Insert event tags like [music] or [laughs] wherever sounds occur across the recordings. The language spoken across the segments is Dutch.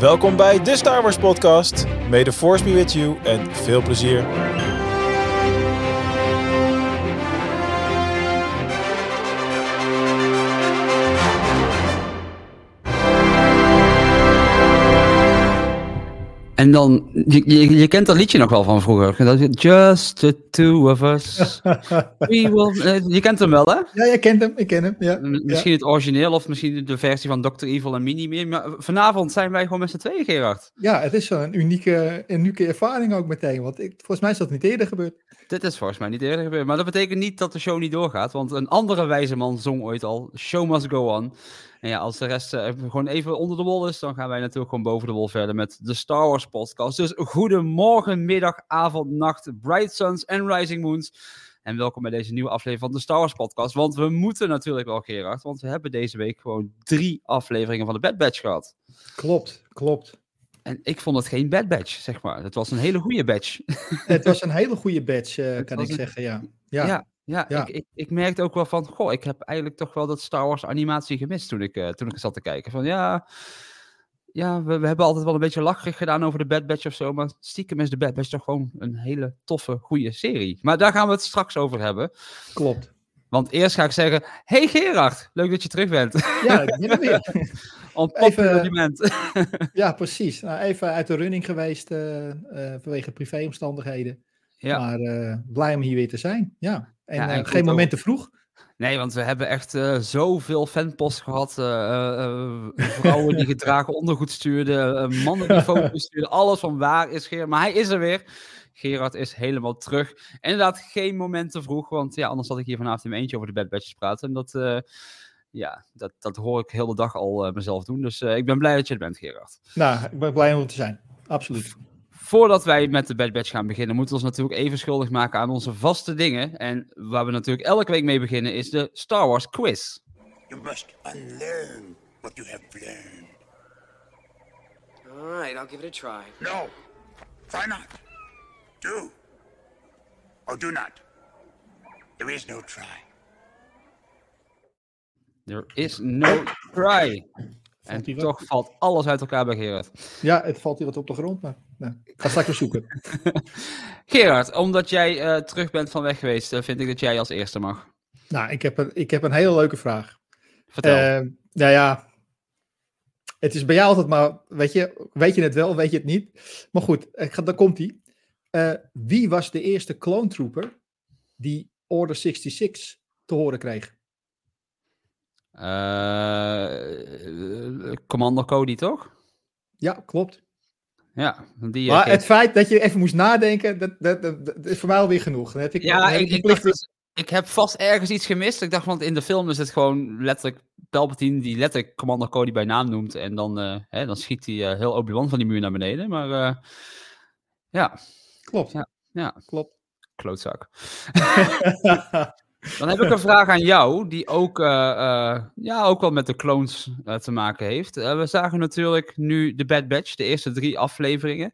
Welkom bij de Star Wars podcast. May the force be with you en veel plezier. En dan, je, je, je kent dat liedje nog wel van vroeger. Just the two of us. [laughs] We will, eh, je kent hem wel, hè? Ja, jij kent hem, ik ken hem. Ja. Misschien het origineel of misschien de versie van Dr. Evil en Mini meer. Maar vanavond zijn wij gewoon met z'n tweeën, Gerard. ja, het is zo'n unieke, unieke ervaring ook meteen. Want ik, volgens mij is dat niet eerder gebeurd. Dit is volgens mij niet eerder gebeurd. Maar dat betekent niet dat de show niet doorgaat. Want een andere wijze man zong ooit al: Show must go on. En ja, als de rest eh, gewoon even onder de wol is, dan gaan wij natuurlijk gewoon boven de wol verder met de Star Wars podcast. Dus goedemorgen, middag, avond, nacht, Bright Suns en Rising Moons. En welkom bij deze nieuwe aflevering van de Star Wars podcast. Want we moeten natuurlijk wel, Gerard. Want we hebben deze week gewoon drie afleveringen van de Bad Batch gehad. Klopt, klopt. En ik vond het geen Bad Batch, zeg maar. Het was een hele goede batch. Het was een hele goede badge, eh, [laughs] kan ik zeggen, ja. Ja, Ja, ja, Ja. Ik, ik, ik merkte ook wel van, goh, ik heb eigenlijk toch wel dat Star Wars animatie gemist toen ik, eh, toen ik zat te kijken. Van ja, ja we, we hebben altijd wel een beetje lacherig gedaan over de Bad Batch of zo, maar stiekem is de Bad Batch toch gewoon een hele toffe, goede serie. Maar daar gaan we het straks over hebben. klopt. Want eerst ga ik zeggen, hey Gerard, leuk dat je terug bent. Ja, ik ben er weer. [laughs] [laughs] Ja, precies. Nou, even uit de running geweest eh, eh, vanwege privéomstandigheden. ja. Maar blij om hier weer te zijn. Ja. En, Ja, en eh, geen moment te vroeg. Nee, want we hebben echt eh, zoveel fanpost gehad. eh, vrouwen die [laughs] gedragen ondergoed stuurden, mannen die foto's stuurden. Alles van waar is Gerard. Maar hij is er weer. Gerard is helemaal terug. Inderdaad, geen moment te vroeg. Want ja, anders had ik hier vanavond in mijn eentje over de Bad Batches praten. En dat, ja, dat, dat hoor ik heel de dag al mezelf doen. Dus ik ben blij dat je er bent, Gerard. Nou, ik ben blij om er te zijn. Absoluut. Voordat wij met de Bad Batch gaan beginnen, moeten we ons natuurlijk even schuldig maken aan onze vaste dingen. En waar we natuurlijk elke week mee beginnen, is de Star Wars Quiz. You must unlearn what you have learned. All right, I'll give it a try. No, try not. Do. Or do not. There is no try. There is no try. En toch valt alles uit elkaar bij Gerard. Ja, het valt hier wat op de grond, maar nou, ik ga straks eens zoeken. [laughs] Gerard, omdat jij eh, terug bent van weg geweest, eh, vind ik dat jij als eerste mag. Nou, ik heb een, ik heb een hele leuke vraag. Vertel. Eh, nou ja, het is bij jou altijd maar, weet je, weet je het wel, weet je het niet. Maar goed, ik ga, daar komt hij. wie was de eerste clone trooper die Order 66 te horen kreeg? Commander Cody, toch? Ja, klopt. Ja, die. eh, Maar het feit dat je even moest nadenken, dat, dat, dat, dat is voor mij alweer genoeg. Dan heb ik, ja, heb ik, dacht dus- ik heb vast ergens iets gemist. Ik dacht, want in de film is het gewoon letterlijk Palpatine die letterlijk Commander Cody bij naam noemt. En dan, eh, hè, dan schiet hij eh, heel Obi-Wan van die muur naar beneden. Maar eh, ja, Klopt. Ja. ja, Klopt. klootzak. [laughs] [laughs] Dan heb ik een vraag aan jou, die ook, eh, eh, ja, ook wel met de clones eh, te maken heeft. We zagen natuurlijk nu de Bad Batch, de eerste drie afleveringen.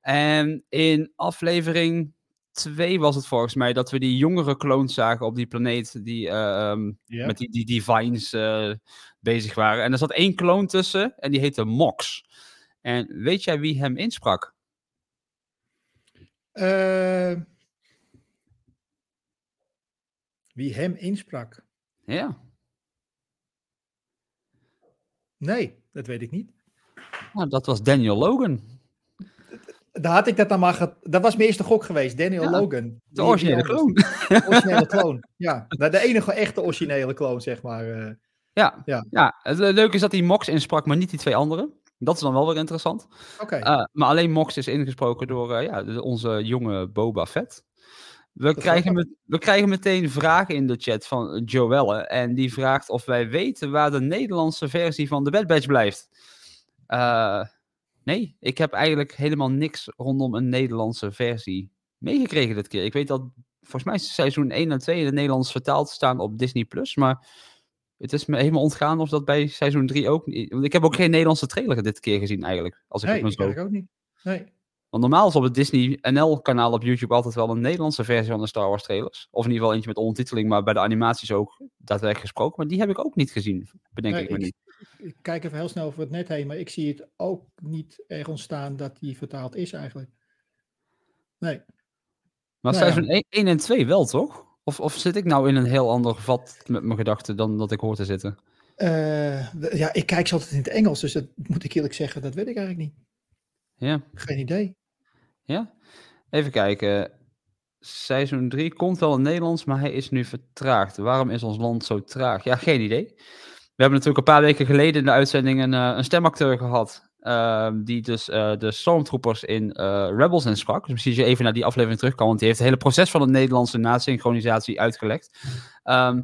En in aflevering 2 was het volgens mij dat we die jongere clones zagen op die planeet die eh, ehm, met die, die divines bezig waren. En er zat één clone tussen en die heette Mox. En weet jij wie hem insprak? Eh, wie hem insprak? Ja. Nee, dat weet ik niet. Nou, dat was Daniel Logan. Daar had ik dat dan maar. ge- Dat was mijn eerste gok geweest, Daniel Ja, Logan. De originele clone. De originele kloon. Ja, Nou, de enige echte originele kloon, zeg maar. eh. Ja, ja. Ja. het le- leuke is dat hij Mox insprak, maar niet die twee anderen. Dat is dan wel weer interessant. Oké. Eh, maar alleen Mox is ingesproken door eh, ja, onze jonge Boba Fett. We krijgen, met, we krijgen meteen vragen in de chat van Joelle. En die vraagt of wij weten waar de Nederlandse versie van de Bad Batch blijft. Eh, nee, ik heb eigenlijk helemaal niks rondom een Nederlandse versie meegekregen dit keer. Ik weet dat volgens mij seizoen 1 en 2 in het Nederlands vertaald staan op Disney+. Plus, Maar het is me helemaal ontgaan of dat bij seizoen 3 ook niet... Want ik heb ook geen Nederlandse trailer dit keer gezien eigenlijk. Als ik nee, het zo... ken ik ook niet. Nee. Want normaal is op het Disney NL-kanaal op YouTube altijd wel een Nederlandse versie van de Star Wars trailers. Of in ieder geval eentje met ondertiteling, maar bij de animaties ook daadwerkelijk gesproken. Maar die heb ik ook niet gezien, bedenk Nee, ik me niet. ik kijk even heel snel over het net heen, maar ik zie het ook niet ergens staan dat die vertaald is eigenlijk. Nee. Maar Nou ja. seizoen 1, 1 en 2 wel, toch? Of, of zit ik nou in een heel ander vat met mijn gedachten dan dat ik hoor te zitten? Eh, ja, ik kijk ze altijd in het Engels, dus dat moet ik eerlijk zeggen, dat weet ik eigenlijk niet. Ja, Geen idee. Ja. Even kijken. Seizoen 3 komt wel in Nederlands, maar hij is nu vertraagd. Waarom is ons land zo traag? Ja, geen idee. We hebben natuurlijk een paar weken geleden in de uitzending een, eh, een stemacteur gehad. ehm, die dus eh, de Stormtroopers in eh, Rebels insprak. Dus misschien je even naar die aflevering terug kan, want die heeft het hele proces van het Nederlandse nasynchronisatie uitgelegd. Ehm,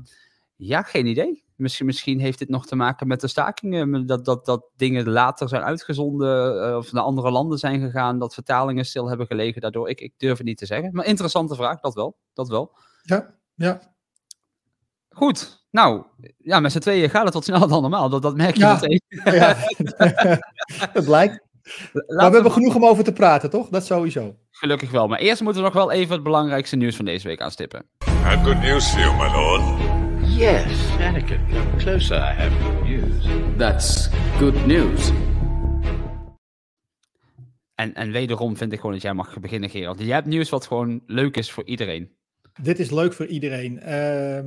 ja, geen idee. Misschien, misschien heeft dit nog te maken met de stakingen. Dat, dat, dat dingen later zijn uitgezonden eh, of naar andere landen zijn gegaan. Dat vertalingen stil hebben gelegen daardoor. Ik, ik durf het niet te zeggen. Maar interessante vraag, dat wel. Dat wel. Ja, ja. Goed. Nou, ja, met z'n tweeën gaat het wat sneller dan normaal. Dat, dat merk je Ja. meteen. [laughs] ja. [laughs] dat blijkt. Maar we hebben genoeg om over te praten, toch? Dat sowieso. Gelukkig wel. Maar eerst moeten we nog wel even het belangrijkste nieuws van deze week aanstippen. I have good news for you, my lord. Yes, Anakin, come closer. I have good news. That's good news. En, en wederom vind ik gewoon dat jij mag beginnen, Gerald. Jij hebt nieuws wat gewoon leuk is voor iedereen. Dit is leuk voor iedereen. Ehm,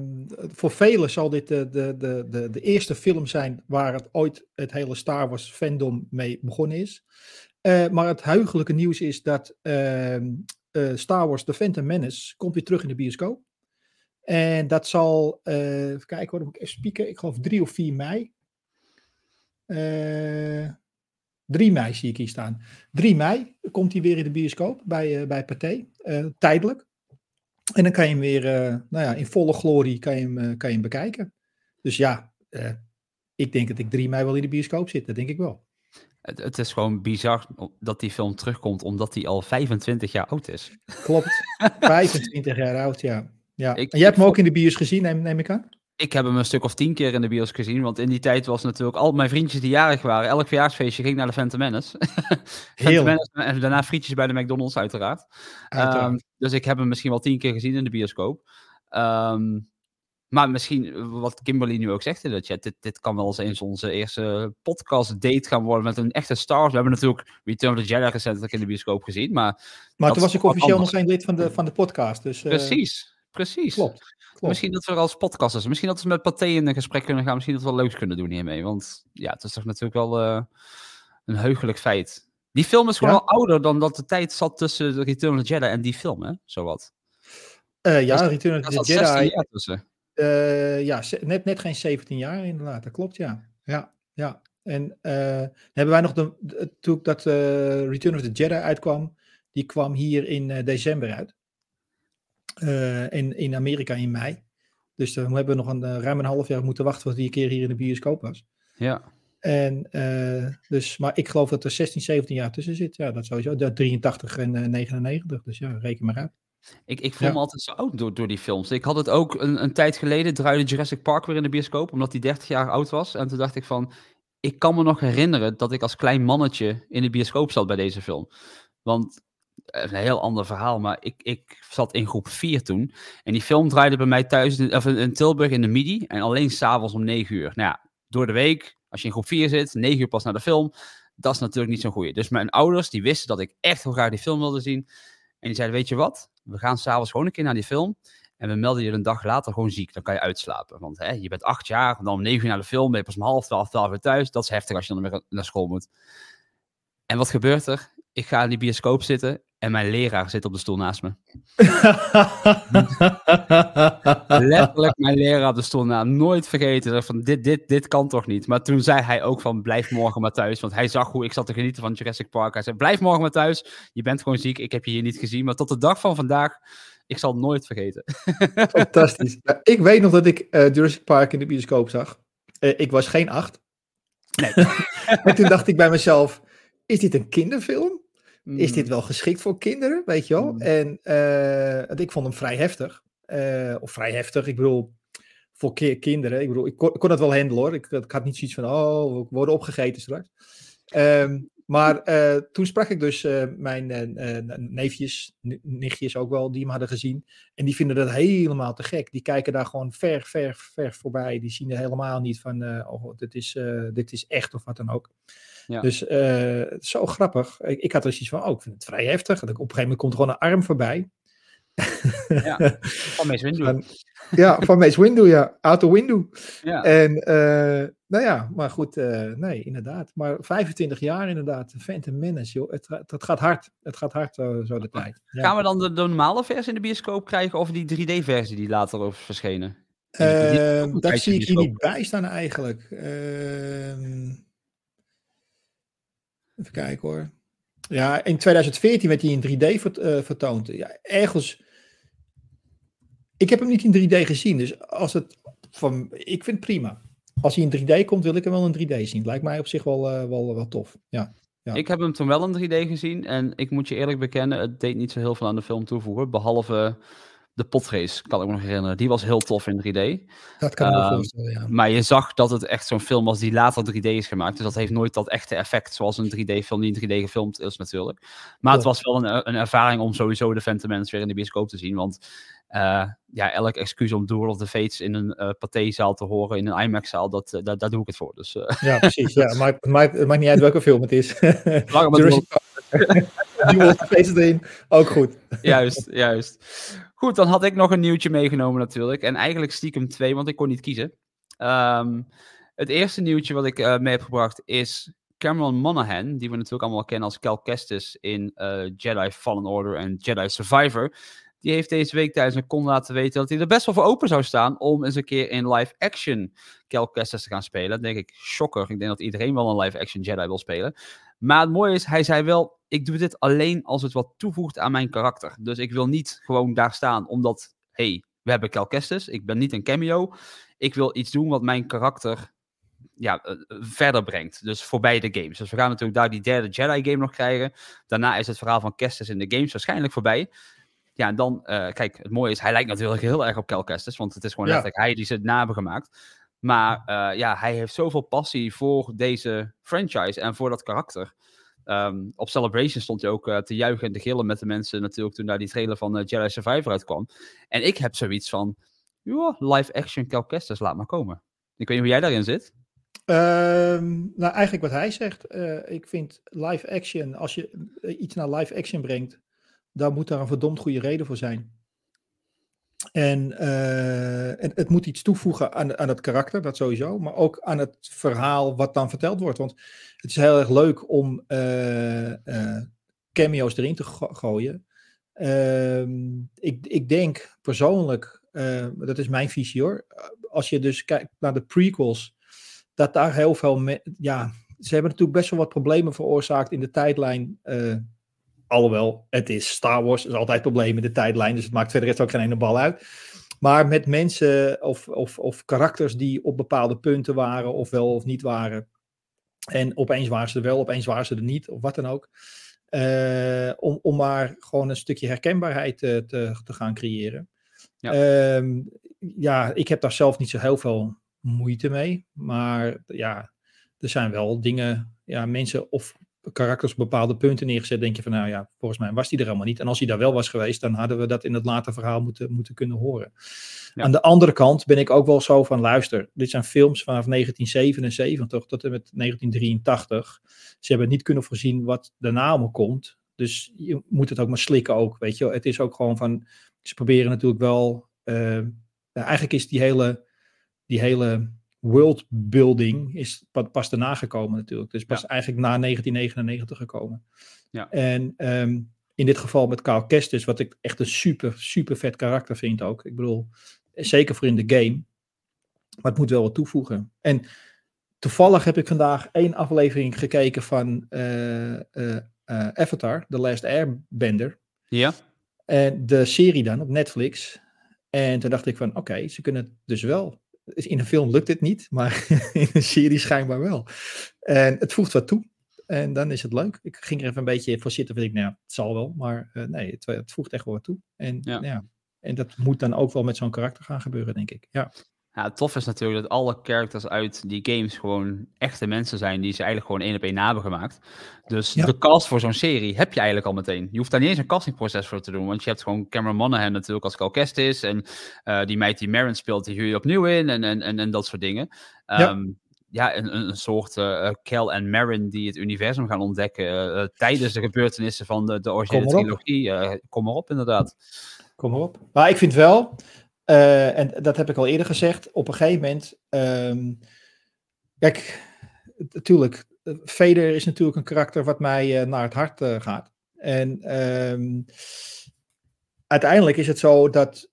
voor velen zal dit de, de, de, de, de eerste film zijn waar het ooit het hele Star Wars fandom mee begonnen is. Eh, maar het heugelijke nieuws is dat ehm, eh, Star Wars The Phantom Menace komt weer terug in de bioscoop. En dat zal, eh even kijken hoor, dan moet ik even spieken. Ik geloof 3 of 4 mei. Eh 3 mei zie ik hier staan. 3 mei komt hij weer in de bioscoop bij, eh bij Pathé. Tijdelijk. En dan kan je hem weer nou ja, in volle glorie kan je hem, kan je hem bekijken. Dus ja, ik denk dat ik 3 mei wel in de bioscoop zit. Dat denk ik wel. Het, het is gewoon bizar dat die film terugkomt, omdat die al 25 jaar oud is. Klopt. [laughs] 25 jaar oud, ja. Ja. Ik- en jij hebt hem ook in de bios gezien, neem, neem ik aan? Ik heb hem een stuk of tien keer in de bios gezien, want in die tijd was natuurlijk al mijn vriendjes die jarig waren. Elk verjaarsfeestje ging naar de Phantom Menace. [laughs] Phantom. Menace en daarna frietjes bij de McDonald's uiteraard. Uiteraard. Ehm, dus ik heb hem misschien wel tien keer gezien in de bioscoop. Ehm, maar misschien, wat Kimberly nu ook zegt in de chat, dit, dit kan wel eens eens onze eerste podcast date gaan worden met een echte star. We hebben natuurlijk Return of the Jedi recentelijk in de bioscoop gezien, maar maar toen was ik officieel nog geen lid van de, van de podcast. Dus, eh, precies, precies. Klopt. klopt. Misschien dat we er als podcasters, misschien dat we met Pathé in een gesprek kunnen gaan, misschien dat we wat leuks kunnen doen hiermee. Want ja, het is toch natuurlijk wel eh, een heugelijk feit. Die film is gewoon Ja. al ouder dan dat de tijd zat tussen Return of the Jedi en die film, hè? Zowat. Eh, ja, dat- Return of the zat 16 Jedi. jaar tussen. eh, ja, net, net geen 17 jaar inderdaad. Dat klopt, ja. Ja, ja. En hebben wij nog de, toen dat Return of the Jedi uitkwam, die kwam hier in december uit. Eh, in, in Amerika in mei. Dus dan hebben we nog een, eh, ruim een half jaar moeten wachten tot die een keer hier in de bioscoop was. Ja. En eh, dus, maar ik geloof dat er 16, 17 jaar tussen zit. Ja, dat sowieso. Dat 83 en eh, 99. Dus ja, reken maar uit. Ik, ik voel Ja. me altijd zo oud door, door die films. Ik had het ook een, een tijd geleden, draaide Jurassic Park weer in de bioscoop, omdat hij 30 jaar oud was. En toen dacht ik van, ik kan me nog herinneren dat ik als klein mannetje in de bioscoop zat bij deze film. Want, eh, een heel ander verhaal, maar ik, ik zat in groep 4 toen. En die film draaide bij mij thuis, in, of in, Tilburg in de midi, en alleen s'avonds om 9 uur. Nou ja, door de week, als je in groep 4 zit, 9 uur pas naar de film, dat is natuurlijk niet zo'n goeie. Dus mijn ouders, die wisten dat ik echt heel graag die film wilde zien. En die zeiden, weet je wat, we gaan s'avonds gewoon een keer naar die film. En we melden je een dag later gewoon ziek. Dan kan je uitslapen. Want hè, je bent acht jaar, dan om negen uur naar de film. Ben je pas om half twaalf, twaalf uur thuis. Dat is heftig als je dan weer naar school moet. En wat gebeurt er? Ik ga in die bioscoop zitten en mijn leraar zit op de stoel naast me. [laughs] Letterlijk mijn leraar op de stoel naast Nooit vergeten. Van, dit, dit, dit kan toch niet? Maar toen zei hij ook van, blijf morgen maar thuis. Want hij zag hoe ik zat te genieten van Jurassic Park. Hij zei, blijf morgen maar thuis. Je bent gewoon ziek. Ik heb je hier niet gezien. Maar tot de dag van vandaag, ik zal het nooit vergeten. [laughs] Fantastisch. Ja, ik weet nog dat ik eh, Jurassic Park in de bioscoop zag. Eh, ik was geen acht. Nee. [laughs] en toen dacht ik bij mezelf, is dit een kinderfilm? Is Mm. dit wel geschikt voor kinderen, weet je wel? Mm. En eh, ik vond hem vrij heftig. Eh, of vrij heftig, ik bedoel, voor ki- kinderen. Ik bedoel, ik kon, ik kon het wel handelen hoor. Ik, ik had niet zoiets van, oh, we worden opgegeten straks. Ehm, Maar eh, toen sprak ik dus mijn neefjes, ni- nichtjes ook wel, die hem hadden gezien. En die vinden dat helemaal te gek. Die kijken daar gewoon ver, ver, ver voorbij. Die zien er helemaal niet van, oh, dit is, dit is echt of wat dan ook. Ja. Dus eh, zo grappig. Ik, ik had er zoiets van, oh, ik vind het vrij heftig. Dat ik, op een gegeven moment komt er gewoon een arm voorbij. Ja. [laughs] Van Mace Windu. Van- ja, van Mace Windu, ja. Out the window. Ja. En eh, nou ja, maar goed, eh, nee, inderdaad. Maar 25 jaar inderdaad, Phantom Menace, joh. Het, ga- het gaat hard. Het gaat hard zo de tijd. Ja. Gaan we dan de, de normale versie in de bioscoop krijgen of die 3D-versie die later over is verschenen? Ehm, dat zie ik hier niet bij staan eigenlijk. Ehm, even kijken hoor. Ja, in 2014 werd hij in 3D vert- eh, vertoond. Ja, ergens. Ik heb hem niet in 3D gezien, dus als het van, ik vind het prima. Als hij in 3D komt, wil ik hem wel in 3D zien. Lijkt mij op zich wel, eh, wel, wel tof. Ja. Ja. Ik heb hem toen wel in 3D gezien en ik moet je eerlijk bekennen, het deed niet zo heel veel aan de film toevoegen, behalve de potrace, kan ik me nog herinneren. Die was heel tof in 3D. Dat kan ik me Ehm, voorstellen, ja. Maar je zag dat het echt zo'n film was die later 3D is gemaakt. Dus dat heeft nooit dat echte effect zoals een 3D-film die in 3D gefilmd is natuurlijk. Maar het was wel een, een ervaring om sowieso de Phantom Menace weer in de bioscoop te zien. Want eh, ja, elk excuus om Duel of the Fates in een eh pathé-zaal te horen, in een IMAX-zaal, dat, eh, daar, daar doe ik het voor. Dus Ja, precies. Ja, [laughs] maar het maakt, het maakt niet uit welke film het is. [laughs] Jurassic Park. [laughs] Duel of the Faces erin, ook goed. juist, juist. Goed, dan had ik nog een nieuwtje meegenomen natuurlijk. En eigenlijk stiekem twee, want ik kon niet kiezen. Ehm, het eerste nieuwtje wat ik eh, mee heb gebracht is Cameron Monaghan, die we natuurlijk allemaal kennen als Cal Kestis in eh, Jedi Fallen Order en Jedi Survivor. Die heeft deze week tijdens een con laten weten dat hij er best wel voor open zou staan om eens een keer in live action Cal Kestis te gaan spelen. Dan denk ik, shocker. Ik denk dat iedereen wel een live action Jedi wil spelen. Maar het mooie is, hij zei wel, ik doe dit alleen als het wat toevoegt aan mijn karakter. Dus ik wil niet gewoon daar staan omdat, hey, we hebben Cal Kestis. Ik ben niet een cameo. Ik wil iets doen wat mijn karakter ja, eh, eh, verder brengt. Dus voorbij de games. Dus we gaan natuurlijk daar die derde Jedi game nog krijgen. Daarna is het verhaal van Kestis in de games waarschijnlijk voorbij. Ja, en dan, eh, kijk, het mooie is, hij lijkt natuurlijk heel erg op Cal Kestis, want het is gewoon Ja. letterlijk hij die ze na hebben gemaakt. Maar eh, ja, hij heeft zoveel passie voor deze franchise en voor dat karakter. Ehm, op Celebration stond hij ook eh, te juichen en te gillen met de mensen natuurlijk toen daar die trailer van eh, Jedi Survivor uitkwam. En ik heb zoiets van, ja, live action Cal laat maar komen. Ik weet niet hoe jij daarin zit. Ehm, nou, eigenlijk wat hij zegt. ik vind live action, als je iets naar live action brengt, dan moet daar een verdomd goede reden voor zijn. En, eh, en het moet iets toevoegen aan, aan het karakter, dat sowieso, maar ook aan het verhaal wat dan verteld wordt. Want het is heel erg leuk om eh, cameo's erin te go- gooien. Ehm, ik, ik denk persoonlijk, dat is mijn visie hoor, als je dus kijkt naar de prequels, dat daar heel veel, ja, ze hebben natuurlijk best wel wat problemen veroorzaakt in de tijdlijn. Alhoewel, het is Star Wars, er is altijd problemen in de tijdlijn, dus het maakt verder echt ook geen ene bal uit. Maar met mensen of, of, of karakters die op bepaalde punten waren, of wel of niet waren. En opeens waren ze er wel, opeens waren ze er niet, of wat dan ook. Eh, om, om maar gewoon een stukje herkenbaarheid te, te, te gaan creëren. Ja. Ehm, ja, ik heb daar zelf niet zo heel veel moeite mee. Maar ja, er zijn wel dingen, ja, mensen of karakters op bepaalde punten neergezet. Denk je van, nou ja, volgens mij was die er helemaal niet. En als hij daar wel was geweest, dan hadden we dat in het later verhaal moeten, moeten kunnen horen. Ja. Aan de andere kant ben ik ook wel zo van, luister, dit zijn films vanaf 1977 tot en met 1983. Ze hebben niet kunnen voorzien wat daarna allemaal komt. Dus je moet het ook maar slikken ook, weet je. Het is ook gewoon van, ze proberen natuurlijk wel, eh, eigenlijk is die hele, die hele worldbuilding is pa- pas daarna gekomen natuurlijk. Dus pas eigenlijk na 1999 gekomen. Ja. En ehm, in dit geval met Carl Kestis, wat ik echt een super, super vet karakter vind ook. Ik bedoel, zeker voor in de game. Maar het moet wel wat toevoegen. En toevallig heb ik vandaag één aflevering gekeken van eh, eh, eh, Avatar, The Last Airbender. Ja? En de serie dan op Netflix. En toen dacht ik van, oké, ze kunnen het dus wel. In een film lukt dit niet, maar [laughs] in een serie schijnbaar wel. En het voegt wat toe. En dan is het leuk. Ik ging er even een beetje voor zitten. Vind ik, nou ja, het zal wel. Maar eh, nee, het, het voegt echt wel wat toe. En, Ja. ja. en dat moet dan ook wel met zo'n karakter gaan gebeuren, denk ik. Ja. Het tof is natuurlijk dat alle characters uit die games gewoon echte mensen zijn die ze eigenlijk gewoon één op één na hebben gemaakt. Dus Ja. de cast voor zo'n serie heb je eigenlijk al meteen. Je hoeft daar niet eens een castingproces voor te doen, want je hebt gewoon Cameron Monaghan natuurlijk als Calcest is en eh, die meid die Marin speelt, die huur je opnieuw in en, en, en, en dat soort dingen. Ja. Ja, ja een, een, soort eh Kel en Marin die het universum gaan ontdekken tijdens de gebeurtenissen van de, de originele Kom trilogie. Kom maar op, inderdaad. Kom maar op. Maar ik vind wel, eh, en dat heb ik al eerder gezegd, op een gegeven moment. ehm, kijk, natuurlijk, Vader is natuurlijk een karakter wat mij eh, naar het hart eh, gaat. En ehm, uiteindelijk is het zo dat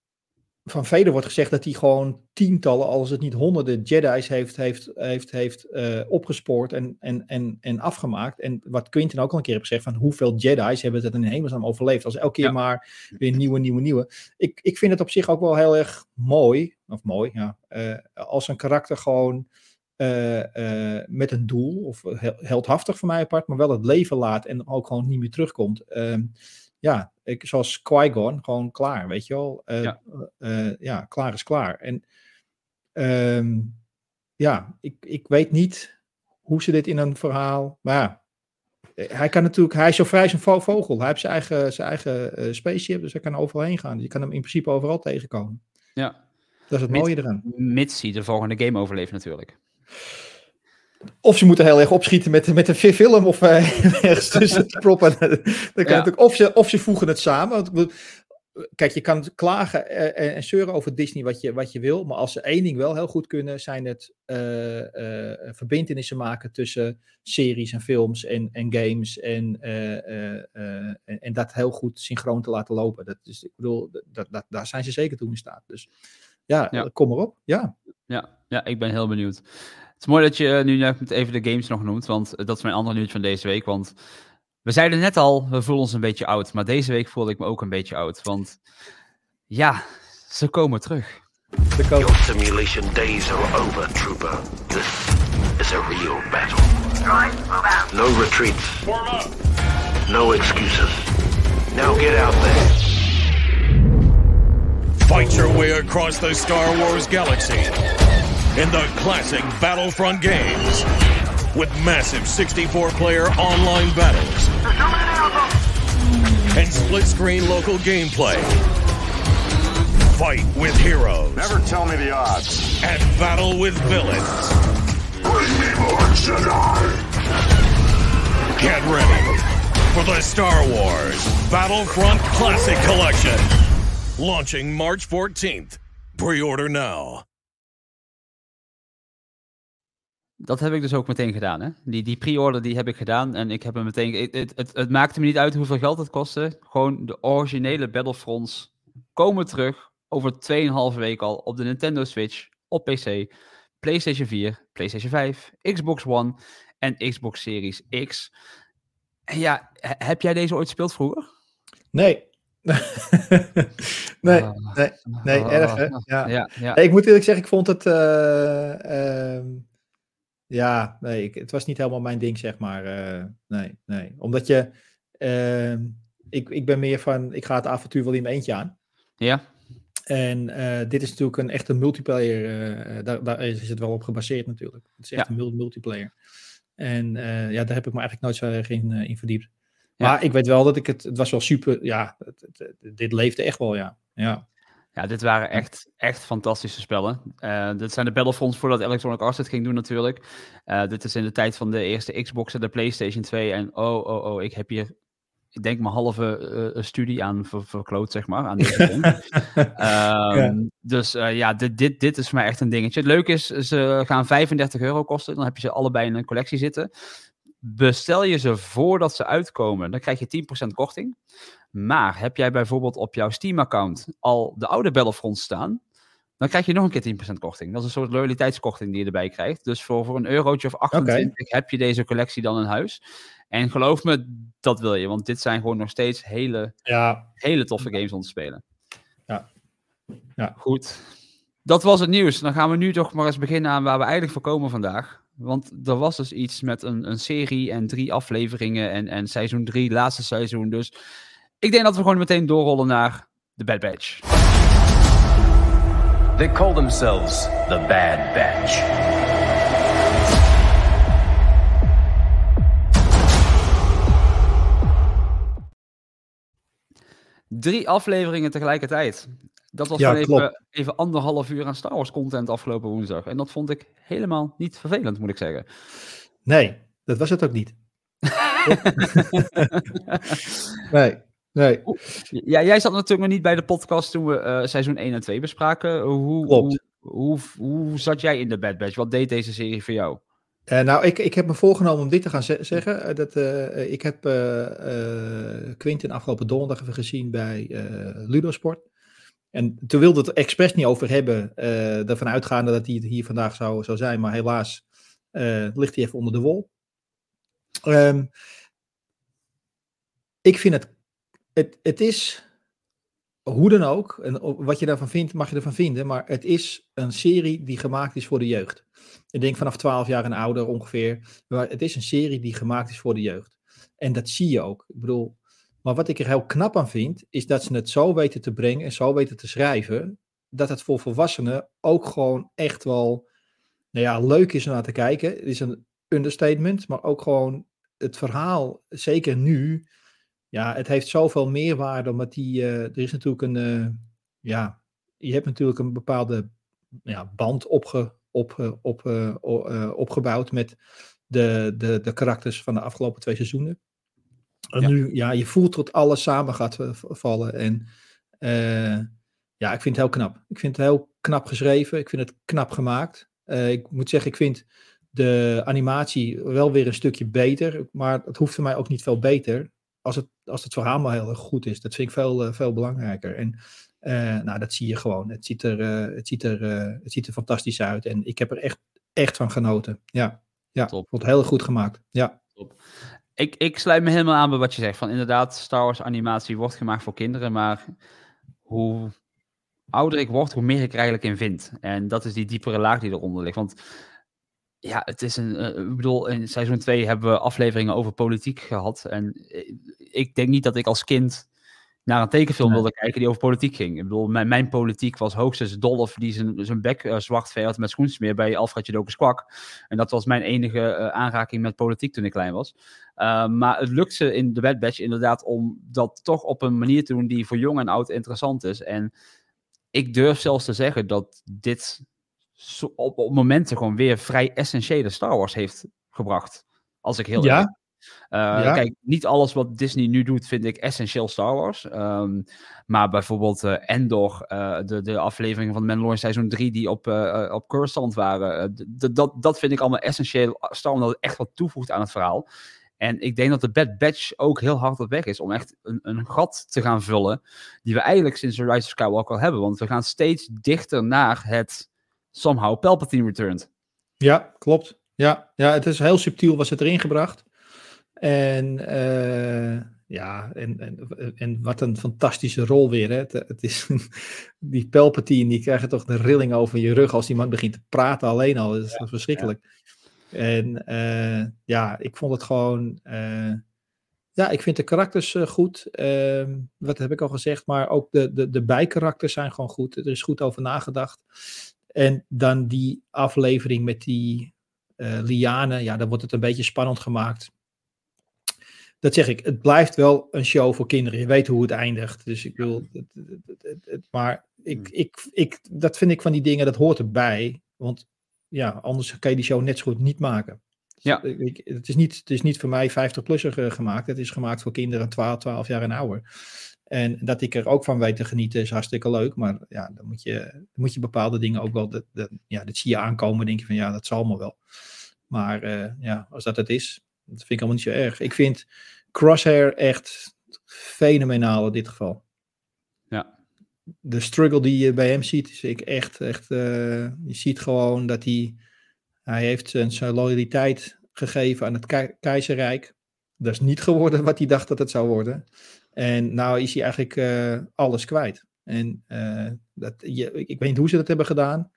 van Vader wordt gezegd dat hij gewoon tientallen, als het niet honderden Jedi's heeft, heeft, heeft, heeft eh, opgespoord en, en, en, en afgemaakt. En wat Quinten ook al een keer heeft gezegd, van hoeveel Jedi's hebben het in hemelsnaam overleefd. Als elke keer Ja. maar weer nieuwe, nieuwe, nieuwe. Ik, ik vind het op zich ook wel heel erg mooi, of mooi, ja, eh, als een karakter gewoon eh, met een doel, of hel- heldhaftig voor mij apart, maar wel het leven laat en ook gewoon niet meer terugkomt. Ehm, ja, ik, zoals Qui-Gon, gewoon klaar, weet je wel. Eh, Ja. eh, ja, klaar is klaar. En ehm, ja, ik, ik weet niet hoe ze dit in een verhaal, maar ja, eh, hij kan natuurlijk, hij is zo vrij als een vo- vogel. Hij heeft zijn eigen, zijn eigen eh, spaceship, dus hij kan overal heen gaan. Je kan hem in principe overal tegenkomen. Ja. Dat is het Mits- mooie eraan. Mits hij de volgende game overleeft natuurlijk. Of ze moeten heel erg opschieten met, met een fi- film of eh, [laughs] ergens tussen te proppen. Dat kan Ja. of, ze, of ze voegen het samen. Kijk, je kan klagen eh, en, en zeuren over Disney wat je, wat je wil. Maar als ze één ding wel heel goed kunnen, zijn het eh, eh, verbindenissen maken tussen series en films en, en games. En, eh, eh, eh, en, en dat heel goed synchroon te laten lopen. Dat is, ik bedoel, dat, dat, daar zijn ze zeker toe in staat. Dus ja, Ja. kom erop. Ja. Ja, ja, ik ben heel benieuwd. Het is mooi dat je eh, nu net even de games nog noemt, want eh, dat is mijn andere nieuws van deze week. Want we zeiden net al, we voelen ons een beetje oud. Maar deze week voelde ik me ook een beetje oud. Want ja, ze komen terug. Your simulation days are over, Trooper. This is a real battle. No retreats. Form up. No excuses. Now get out there. Fight your way across the Star Wars galaxy in the classic Battlefront games with massive 64-player online battles and split-screen local gameplay. Fight with heroes Never tell me the odds. and battle with villains. Bring me more Jedi! Get ready for the Star Wars Battlefront Classic Collection. Launching March 14th. Pre-order now. Dat heb ik dus ook meteen gedaan. Hè? Die, die pre-order die heb ik gedaan en ik heb hem meteen... Het, het, het, het maakte me niet uit hoeveel geld het kostte. Gewoon de originele Battlefronts komen terug over 2,5 week al op de Nintendo Switch, op PC, PlayStation 4, PlayStation 5, Xbox One en Xbox Series X. En ja, he- heb jij deze ooit gespeeld vroeger? Nee. [laughs] nee, Ah. nee, nee, erg hè? Ja. Ja, ja. Nee, ik moet eerlijk zeggen, ik vond het. eh, ehm, ja, nee, ik, het was niet helemaal mijn ding, zeg maar. eh, nee, nee. Omdat je. ehm, ik, ik ben meer van. Ik ga het avontuur wel in mijn eentje aan. ja. En eh, dit is natuurlijk een echte multiplayer. eh, daar, daar is het wel op gebaseerd, natuurlijk. Het is echt Ja. een mul- multiplayer. En ja, daar heb ik me eigenlijk nooit zo erg in, in verdiept. Ja. Maar ik weet wel dat ik het. Het was wel super. Ja, het, het- het- dit leefde echt wel, ja. Ja. Ja, dit waren echt, echt fantastische spellen. Eh, dit zijn de Battlefronts voordat Electronic Arts het ging doen natuurlijk. Eh, dit is in de tijd van de eerste Xbox en de PlayStation 2. En oh, oh, oh, ik heb hier, ik denk mijn halve eh, studie aan ver- verkloot, zeg maar, aan deze [laughs] game. Ehm, Dus ja, dit, dit, dit is voor mij echt een dingetje. Het leuke is, ze gaan 35 euro kosten. Dan heb je ze allebei in een collectie zitten. Bestel je ze voordat ze uitkomen, dan krijg je 10% korting. Maar heb jij bijvoorbeeld op jouw Steam-account al de oude Battlefront staan, dan krijg je nog een keer 10% korting. Dat is een soort loyaliteitskorting die je erbij krijgt. Dus voor, voor een eurotje of 28 heb je deze collectie dan in huis. En geloof me, dat wil je, want dit zijn gewoon nog steeds hele, ja, hele toffe games om te spelen. Ja. Ja. Goed. Dat was het nieuws. Dan gaan we nu toch maar eens beginnen aan waar we eigenlijk voor komen vandaag. Want er was dus iets met een, een serie en drie afleveringen en, en seizoen drie, laatste seizoen. Dus ik denk dat we gewoon meteen doorrollen naar de Bad Batch. They call themselves the Bad Batch. Drie afleveringen tegelijkertijd. Dat was Ja, even, even anderhalf uur aan Star Wars content afgelopen woensdag. En dat vond ik helemaal niet vervelend, moet ik zeggen. Nee, dat was het ook niet. [laughs] nee, nee. Ja, jij zat natuurlijk nog niet bij de podcast toen we eh, seizoen 1 en 2 bespraken. Hoe, Klopt. Hoe, hoe, hoe zat jij in de Bad Batch? Wat deed deze serie voor jou? Eh, nou, ik, ik heb me voorgenomen om dit te gaan ze- zeggen. Eh, dat, ik heb Quinten afgelopen donderdag even gezien bij Ludosport. En toen wilde het expres niet over hebben, eh ervan uitgaande dat hij hier vandaag zou, zou zijn. Maar helaas eh, ligt hij even onder de wol. Ehm, ik vind het, het, het is, hoe dan ook, en wat je daarvan vindt, mag je ervan vinden. Maar het is een serie die gemaakt is voor de jeugd. Ik denk vanaf 12 jaar en ouder ongeveer. Maar het is een serie die gemaakt is voor de jeugd. En dat zie je ook. Ik bedoel, maar wat ik er heel knap aan vind, is dat ze het zo weten te brengen en zo weten te schrijven, dat het voor volwassenen ook gewoon echt wel, nou ja, leuk is om naar te kijken. Het is een understatement, maar ook gewoon het verhaal, zeker nu, ja, het heeft zoveel meerwaarde, omdat die, eh, er is natuurlijk een, eh, ja, je hebt natuurlijk een bepaalde ja, band op, op, eh, o- eh, opgebouwd met de, de, de karakters van de afgelopen twee seizoenen. En Ja. nu, ja, je voelt tot alles samen gaat eh, vallen. En eh, ja, ik vind het heel knap. Ik vind het heel knap geschreven. Ik vind het knap gemaakt. Eh, ik moet zeggen, ik vind de animatie wel weer een stukje beter. Maar het hoeft voor mij ook niet veel beter. Als het, als het verhaal maar heel erg goed is. Dat vind ik veel, veel belangrijker. En nou, dat zie je gewoon. Het ziet, er, het, ziet er, het ziet er fantastisch uit. En ik heb er echt, echt van genoten. Ja, ja Top. wordt heel goed gemaakt. Ja, Ik, ik sluit me helemaal aan bij wat je zegt. Van inderdaad, Star Wars animatie wordt gemaakt voor kinderen, maar hoe ouder ik word, hoe meer ik er eigenlijk in vind. En dat is die diepere laag die eronder ligt. Want ja, het is een. eh, ik bedoel, in seizoen 2 hebben we afleveringen over politiek gehad. En eh, ik denk niet dat ik als kind naar een tekenfilm wilde kijken die over politiek ging. Ik bedoel, mijn, mijn politiek was hoogstens Dolph die zijn, zijn bek eh, zwart veert met schoensmeer bij Alfred Jodokus Kwak. En dat was mijn enige eh, aanraking met politiek toen ik klein was. Uh, maar het lukt ze in de Bad Batch inderdaad om dat toch op een manier te doen die voor jong en oud interessant is. En ik durf zelfs te zeggen dat dit op, op momenten gewoon weer vrij essentiële Star Wars heeft gebracht. Als ik heel Ja? Ja. Kijk, niet alles wat Disney nu doet vind ik essentieel Star Wars. Um, maar bijvoorbeeld uh, Endor, uh, de, de afleveringen van Mandalorian seizoen 3 die op, op Coruscant waren. dat, dat vind ik allemaal essentieel Star Wars, omdat het echt wat toevoegt aan het verhaal. En ik denk dat de Bad Batch ook heel hard op weg is om echt een, een gat te gaan vullen. Die we eigenlijk sinds The Rise of Skywalker al hebben. Want we gaan steeds dichter naar het somehow Palpatine returned. Ja, klopt. Ja, ja, het is heel subtiel was het erin gebracht. En uh, ja, en, en, en wat een fantastische rol weer. Hè? Het, het is, [laughs] die Palpatine, die krijgen toch de rilling over je rug als die man begint te praten alleen al. Dat is ja, verschrikkelijk. Ja. En uh, ja, ik vond het gewoon. Uh, ja, ik vind de karakters uh, goed. Uh, wat heb ik al gezegd? Maar ook de, de, de bijkarakters zijn gewoon goed. Er is goed over nagedacht. En dan die aflevering met die lianen. Ja, dan wordt het een beetje spannend gemaakt. Dat zeg ik. Het blijft wel een show voor kinderen. Je weet hoe het eindigt. Dus ik wil. Het, het, het, maar ik, ik, ik, dat vind ik van die dingen. Dat hoort erbij. Want ja, anders kan je die show net zo goed niet maken. Ja. Ik, het, is niet, het is niet voor mij 50-plusser gemaakt. Het is gemaakt voor kinderen 12, 12 jaar en ouder. En dat ik er ook van weet te genieten is hartstikke leuk. Maar ja, dan moet je, dan moet je bepaalde dingen ook wel. Dat, dat, ja, dat zie je aankomen. denk je van ja, dat zal me wel. Maar uh, ja, als dat het is, dat vind ik allemaal niet zo erg. Ik vind Crosshair echt fenomenaal in dit geval. Ja. De struggle die je bij hem ziet, is ik echt, echt. Uh, je ziet gewoon dat hij. Hij heeft zijn, zijn loyaliteit gegeven aan het ke keizerrijk. Dat is niet geworden wat hij dacht dat het zou worden. En nou is hij eigenlijk uh, alles kwijt. En uh, dat, je, ik weet niet hoe ze dat hebben gedaan.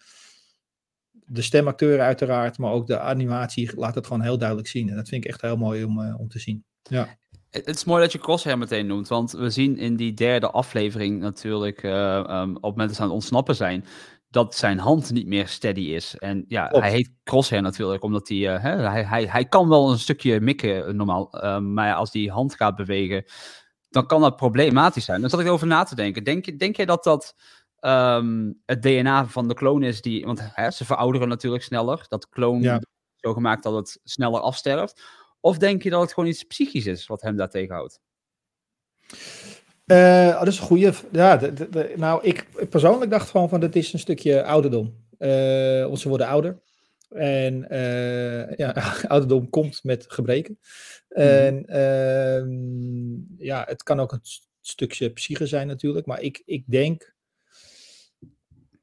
De stemacteur uiteraard, maar ook de animatie laat het gewoon heel duidelijk zien. En dat vind ik echt heel mooi om, om te zien. Ja. Het is mooi dat je Crosshair meteen noemt, want we zien in die derde aflevering natuurlijk uh, um, op het moment dat ze aan het ontsnappen zijn, dat zijn hand niet meer steady is. En ja, Klopt. hij heet Crosshair natuurlijk, omdat hij, eh, hè, hij, hij, hij kan wel een stukje mikken eh, normaal. eh, maar als die hand gaat bewegen, dan kan dat problematisch zijn. Dan zat ik erover na te denken. Denk, je- denk jij dat dat ehm, het DNA van de kloon is die... Want hè, ze verouderen natuurlijk sneller. Dat kloon Ja. zo gemaakt dat het sneller afsterft. Of denk je dat het gewoon iets psychisch is wat hem daar tegenhoudt? Eh, oh, dat is een goede. Ja, de, de- de- nou, ik persoonlijk dacht gewoon van, dit is een stukje ouderdom. Eh, want ze worden ouder. En eh, ja, [laughs] ouderdom komt met gebreken. En ehm, ja, het kan ook een st- stukje psyche zijn natuurlijk. Maar ik, ik denk...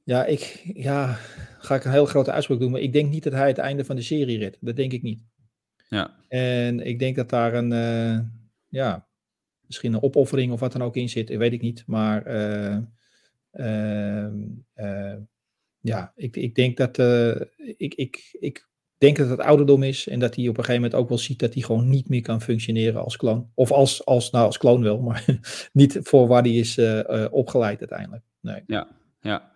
Ja, ik ja, ga ik een hele grote uitspraak doen. Maar ik denk niet dat hij het einde van de serie redt. Dat denk ik niet. Ja. En ik denk dat daar een, eh, ja, misschien een opoffering of wat dan ook in zit, weet ik niet. Maar eh, ehm, eh, ja, ik, ik denk dat ik, ik, ik denk dat het ouderdom is en dat hij op een gegeven moment ook wel ziet dat hij gewoon niet meer kan functioneren als kloon. Of als, als nou als kloon wel, [laughs] maar niet voor waar hij is opgeleid uiteindelijk. Nee. Ja, ja.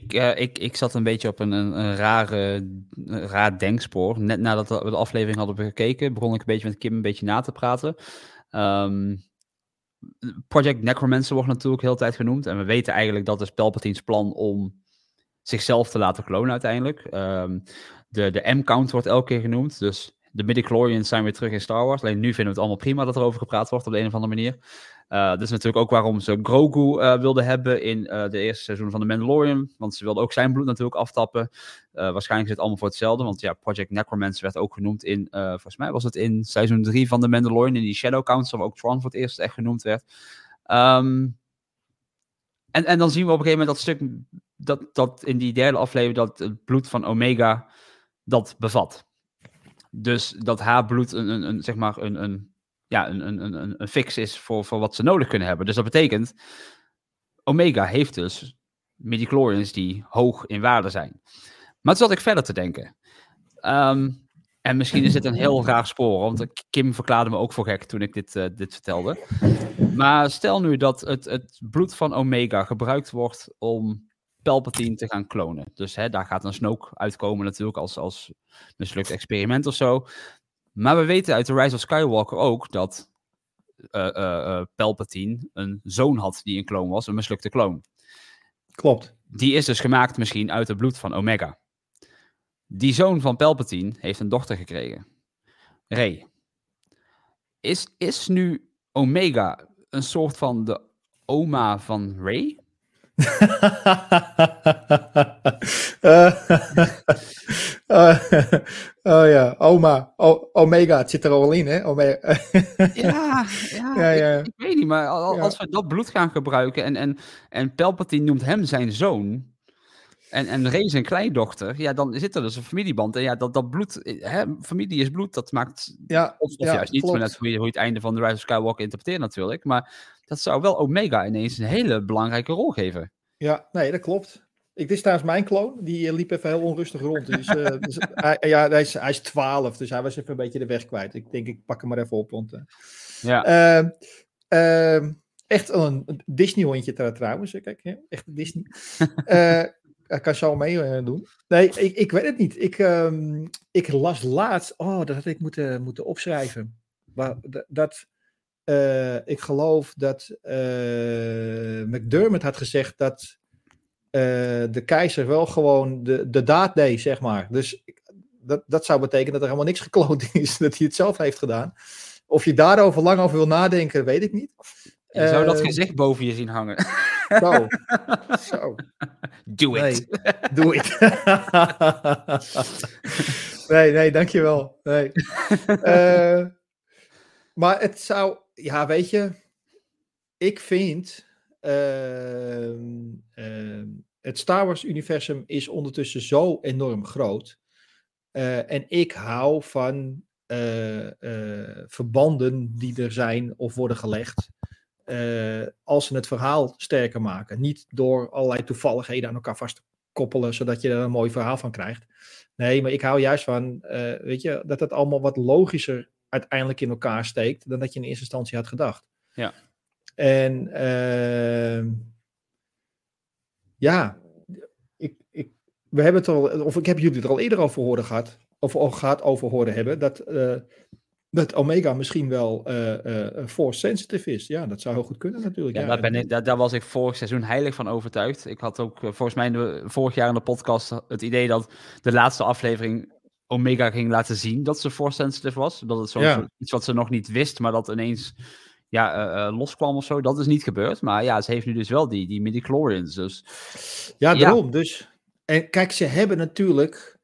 Ik, eh, ik, ik zat een beetje op een, een, rare, raar denkspoor. Net nadat we de aflevering hadden gekeken, begon ik een beetje met Kim een beetje na te praten. Ehm, Project Necromancer wordt natuurlijk heel de tijd genoemd. En we weten eigenlijk dat is Palpatine's plan om zichzelf te laten klonen uiteindelijk. Ehm, de de M-count wordt elke keer genoemd. Dus de midichlorians zijn weer terug in Star Wars. Alleen nu vinden we het allemaal prima dat er over gepraat wordt op de een of andere manier. Uh, dat is natuurlijk ook waarom ze Grogu uh, wilden hebben in uh, de eerste seizoen van The Mandalorian. Want ze wilden ook zijn bloed natuurlijk aftappen. Waarschijnlijk is het allemaal voor hetzelfde. Want ja, Project Necromancer werd ook genoemd in, volgens mij was het in seizoen 3 van The Mandalorian. In die Shadow Council, waar ook Tron voor het eerst echt genoemd werd. Um, en, en dan zien we op een gegeven moment dat stuk, dat, dat in die derde aflevering, dat het bloed van Omega dat bevat. Dus dat haar bloed een, een zeg maar een, een ja, een, een, een, een fix is voor, voor wat ze nodig kunnen hebben. Dus dat betekent, Omega heeft dus midichlorians die hoog in waarde zijn. Maar toen zat ik verder te denken. Um, en misschien is dit een heel raar spoor, want Kim verklaarde me ook voor gek toen ik dit, uh, dit vertelde. Maar stel nu dat het, het bloed van Omega gebruikt wordt om Palpatine te gaan klonen. Dus hè, daar gaat een Snoke uitkomen natuurlijk als, als mislukt experiment of zo. Maar we weten uit The Rise of Skywalker ook dat uh, Palpatine een zoon had die een kloon was, een mislukte kloon. Klopt. Die is dus gemaakt misschien uit het bloed van Omega. Die zoon van Palpatine heeft een dochter gekregen. Rey. Is, is nu Omega een soort van de oma van Rey? Uh, [laughs] oh ja, oma, o, Omega, het zit er al in, hè? Omega. [laughs] ja, ja, [laughs] ja, ja. Ik, ik, weet niet, maar als, we dat bloed gaan gebruiken en, en, en Palpatine noemt hem zijn zoon en, en Rey zijn kleindochter, ja, dan zit er dus een familieband. En ja, dat, dat bloed, hè, familie is bloed, dat maakt, ja, of, of juist niet, maar net hoe je, hoe je het einde van The Rise of Skywalker interpreteert natuurlijk, maar dat zou wel Omega ineens een hele belangrijke rol geven. Ja, nee, dat klopt. Ik, dit is trouwens mijn kloon. Die uh, liep even heel onrustig rond. Dus, uh, [laughs] dus hij, ja, hij, is, hij is 12, dus hij was even een beetje de weg kwijt. Ik denk, ik pak hem maar even op. Want, uh, ja. echt een Disney-hondje trouwens. Kijk, hè? echt een Disney. [laughs] ik kan zo mee doen. Nee, ik, ik weet het niet. Ik, um, ik las laatst. Oh, dat had ik moeten, moeten opschrijven. Maar, dat. Uh, ik geloof dat uh, McDermott had gezegd dat uh, de keizer wel gewoon de, de daad deed, zeg maar. Dus dat, dat zou betekenen dat er helemaal niks gekloond [laughs] is, dat hij het zelf heeft gedaan. Of je daarover lang over wil nadenken, weet ik niet. Je zou dat gezicht boven je zien hangen. [laughs] Zo. Zo. Do it. Nee, doe it. [laughs] nee, nee, dankjewel. Nee. Maar het zou, ja, weet je, ik vind uh, uh, het Star Wars-universum is ondertussen zo enorm groot. Uh, en ik hou van verbanden die er zijn of worden gelegd. als ze het verhaal sterker maken. Niet door allerlei toevalligheden aan elkaar vast te koppelen, zodat je er een mooi verhaal van krijgt. Nee, maar ik hou juist van, weet je, dat het allemaal wat logischer uiteindelijk in elkaar steekt dan dat je in eerste instantie had gedacht. Ja. En uh, ja, we hebben het al, of ik heb jullie er al eerder over horen gehad, of al gehad over horen hebben, dat, eh, dat Omega misschien wel eh, eh, force sensitive is. Ja, dat zou heel goed kunnen natuurlijk. Ja, Ja, daar, ben ik, daar, daar was ik vorig seizoen heilig van overtuigd. Ik had ook volgens mij de, vorig jaar in de podcast het idee dat de laatste aflevering Omega ging laten zien dat ze force sensitive was. Dat het zo Ja. iets wat ze nog niet wist, maar dat ineens ja, eh, eh, loskwam of zo. Dat is niet gebeurd. Maar ja, ze heeft nu dus wel die, die midichlorians. Dus Ja, Ja. daarom. Dus, en kijk, ze hebben natuurlijk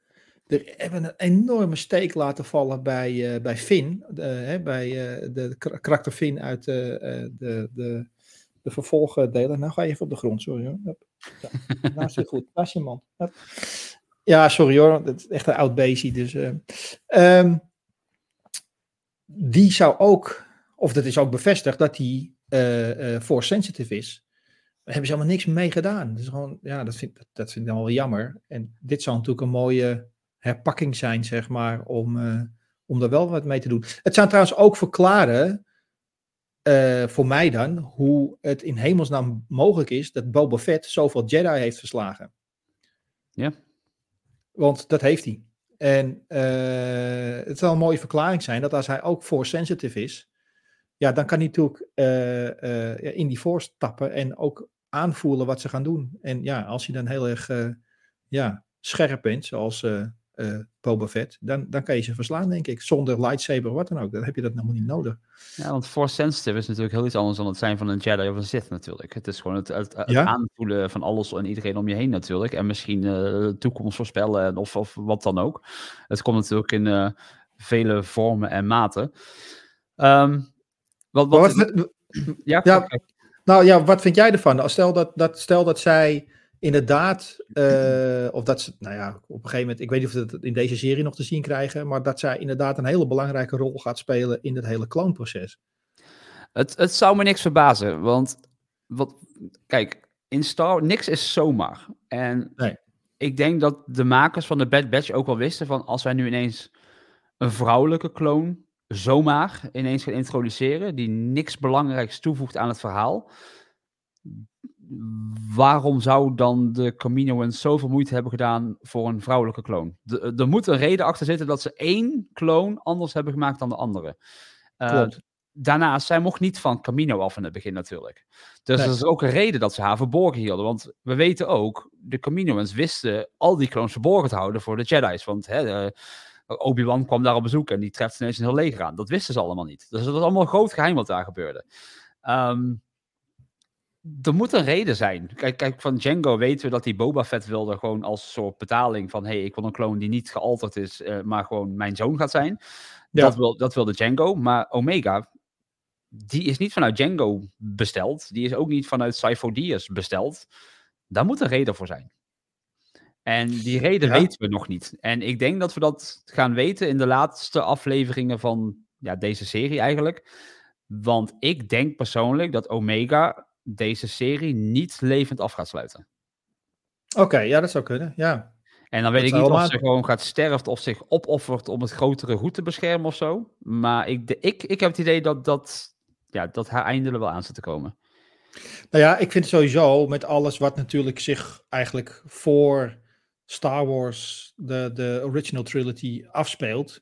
er hebben een enorme steek laten vallen bij, eh, bij Finn. De, hè, bij de kar- karakter Finn uit de, de, de vervolgdelen. Nou ga je even op de grond, sorry hoor. Ja. Nou is het goed. Daar is je man. Hup. Ja, sorry hoor. Het is echt een oud beestje. Dus, eh, ehm, die zou ook, of dat is ook bevestigd, dat die eh eh force sensitive is. Daar hebben ze helemaal niks mee gedaan. Dus gewoon, ja, dat vind, dat, dat vind ik dan wel jammer. En dit zou natuurlijk een mooie herpakking zijn, zeg maar, om, om er wel wat mee te doen. Het zou trouwens ook verklaren, voor mij dan, hoe het in hemelsnaam mogelijk is dat Boba Fett zoveel Jedi heeft verslagen. Ja. Want dat heeft hij. En eh, het zal een mooie verklaring zijn dat als hij ook force sensitive is, ja, dan kan hij natuurlijk eh, eh, in die force stappen en ook aanvoelen wat ze gaan doen. En ja, als hij dan heel erg ja, scherp bent, zoals eh Boba Fett, dan, dan kan je ze verslaan, denk ik. Zonder lightsaber, wat dan ook. Dan heb je dat helemaal niet nodig. Ja, want force sensitive is natuurlijk heel iets anders dan het zijn van een Jedi of een Sith natuurlijk. Het is gewoon het, het, het Ja. aanvoelen van alles en iedereen om je heen natuurlijk. En misschien de toekomst voorspellen en of, of wat dan ook. Het komt natuurlijk in eh, vele vormen en maten. Ehm, wat, wat, ja, ja. Nou ja, wat vind jij ervan? Stel dat, dat, stel dat zij inderdaad, eh, of dat ze, nou ja, op een gegeven moment, ik weet niet of we het in deze serie nog te zien krijgen, maar dat zij inderdaad een hele belangrijke rol gaat spelen in het hele kloonproces. Het, het zou me niks verbazen, want wat, kijk, in Star niks is zomaar. En Nee. ik denk dat de makers van de Bad Batch ook wel wisten van als wij nu ineens een vrouwelijke kloon zomaar ineens gaan introduceren, die niks belangrijks toevoegt aan het verhaal, waarom zou dan de Caminoans zoveel moeite hebben gedaan voor een vrouwelijke kloon? Er moet een reden achter zitten dat ze één kloon anders hebben gemaakt dan de andere. Klopt. daarnaast, zij mocht niet van Camino af in het begin natuurlijk. Dus Nee. er is ook een reden dat ze haar verborgen hielden. Want we weten ook, de Caminoans wisten al die clones verborgen te houden voor de Jedi's. Want hè, eh, Obi-Wan kwam daar op bezoek en die treft ineens een heel leger aan. Dat wisten ze allemaal niet. Dus het was allemaal een groot geheim wat daar gebeurde. Ehm, er moet een reden zijn. Kijk, kijk, van Django weten we dat hij Boba Fett wilde gewoon als soort betaling van... hey, ik wil een kloon die niet gealterd is, eh, maar gewoon mijn zoon gaat zijn. Ja. Dat, wil, dat wilde Django. Maar Omega, die is niet vanuit Django besteld. Die is ook niet vanuit Cyphodius besteld. Daar moet een reden voor zijn. En die reden Ja. weten we nog niet. En ik denk dat we dat gaan weten in de laatste afleveringen van ja, deze serie eigenlijk. Want ik denk persoonlijk dat Omega deze serie niet levend af gaat sluiten. Oké, ja, dat zou kunnen. Ja. En dan weet Dat ik niet of ze gewoon gaat sterven of zich opoffert om het grotere goed te beschermen of zo. Maar ik, de- ik, ik heb het idee dat, dat, ja, dat haar einde er wel aan zit te komen. Nou ja, ik vind sowieso met alles wat natuurlijk zich eigenlijk voor Star Wars, de, de original trilogy, afspeelt.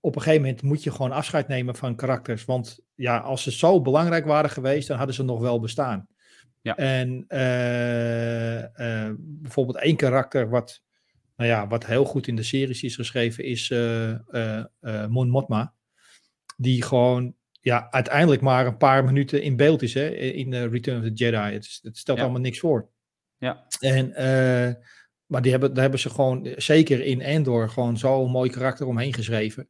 Op een gegeven moment moet je gewoon afscheid nemen van karakters. Want ja, als ze zo belangrijk waren geweest, dan hadden ze nog wel bestaan. Ja. En eh, eh, bijvoorbeeld één karakter wat, nou ja, wat heel goed in de series is geschreven, is eh, Mon Mothma. Die gewoon ja, uiteindelijk maar een paar minuten in beeld is hè, in Return of the Jedi. Het, het stelt Ja. allemaal niks voor. Ja. En, maar die hebben, daar hebben ze gewoon, zeker in Endor, gewoon zo'n mooi karakter omheen geschreven.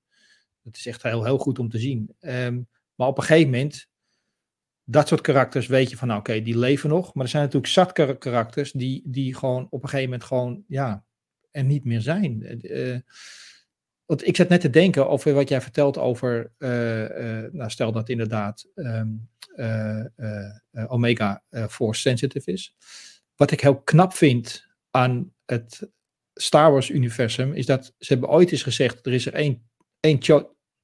Het is echt heel, heel goed om te zien. Ehm, maar op een gegeven moment, dat soort karakters weet je van, nou oké, die leven nog. Maar er zijn natuurlijk zat kar- karakters die, die gewoon op een gegeven moment gewoon, ja, er niet meer zijn. Eh, want ik zat net te denken over wat jij vertelt over, eh, nou stel dat inderdaad ehm, eh, eh, eh, Omega Force sensitive is. Wat ik heel knap vind aan het Star Wars universum, is dat ze hebben ooit eens gezegd, er is er één, één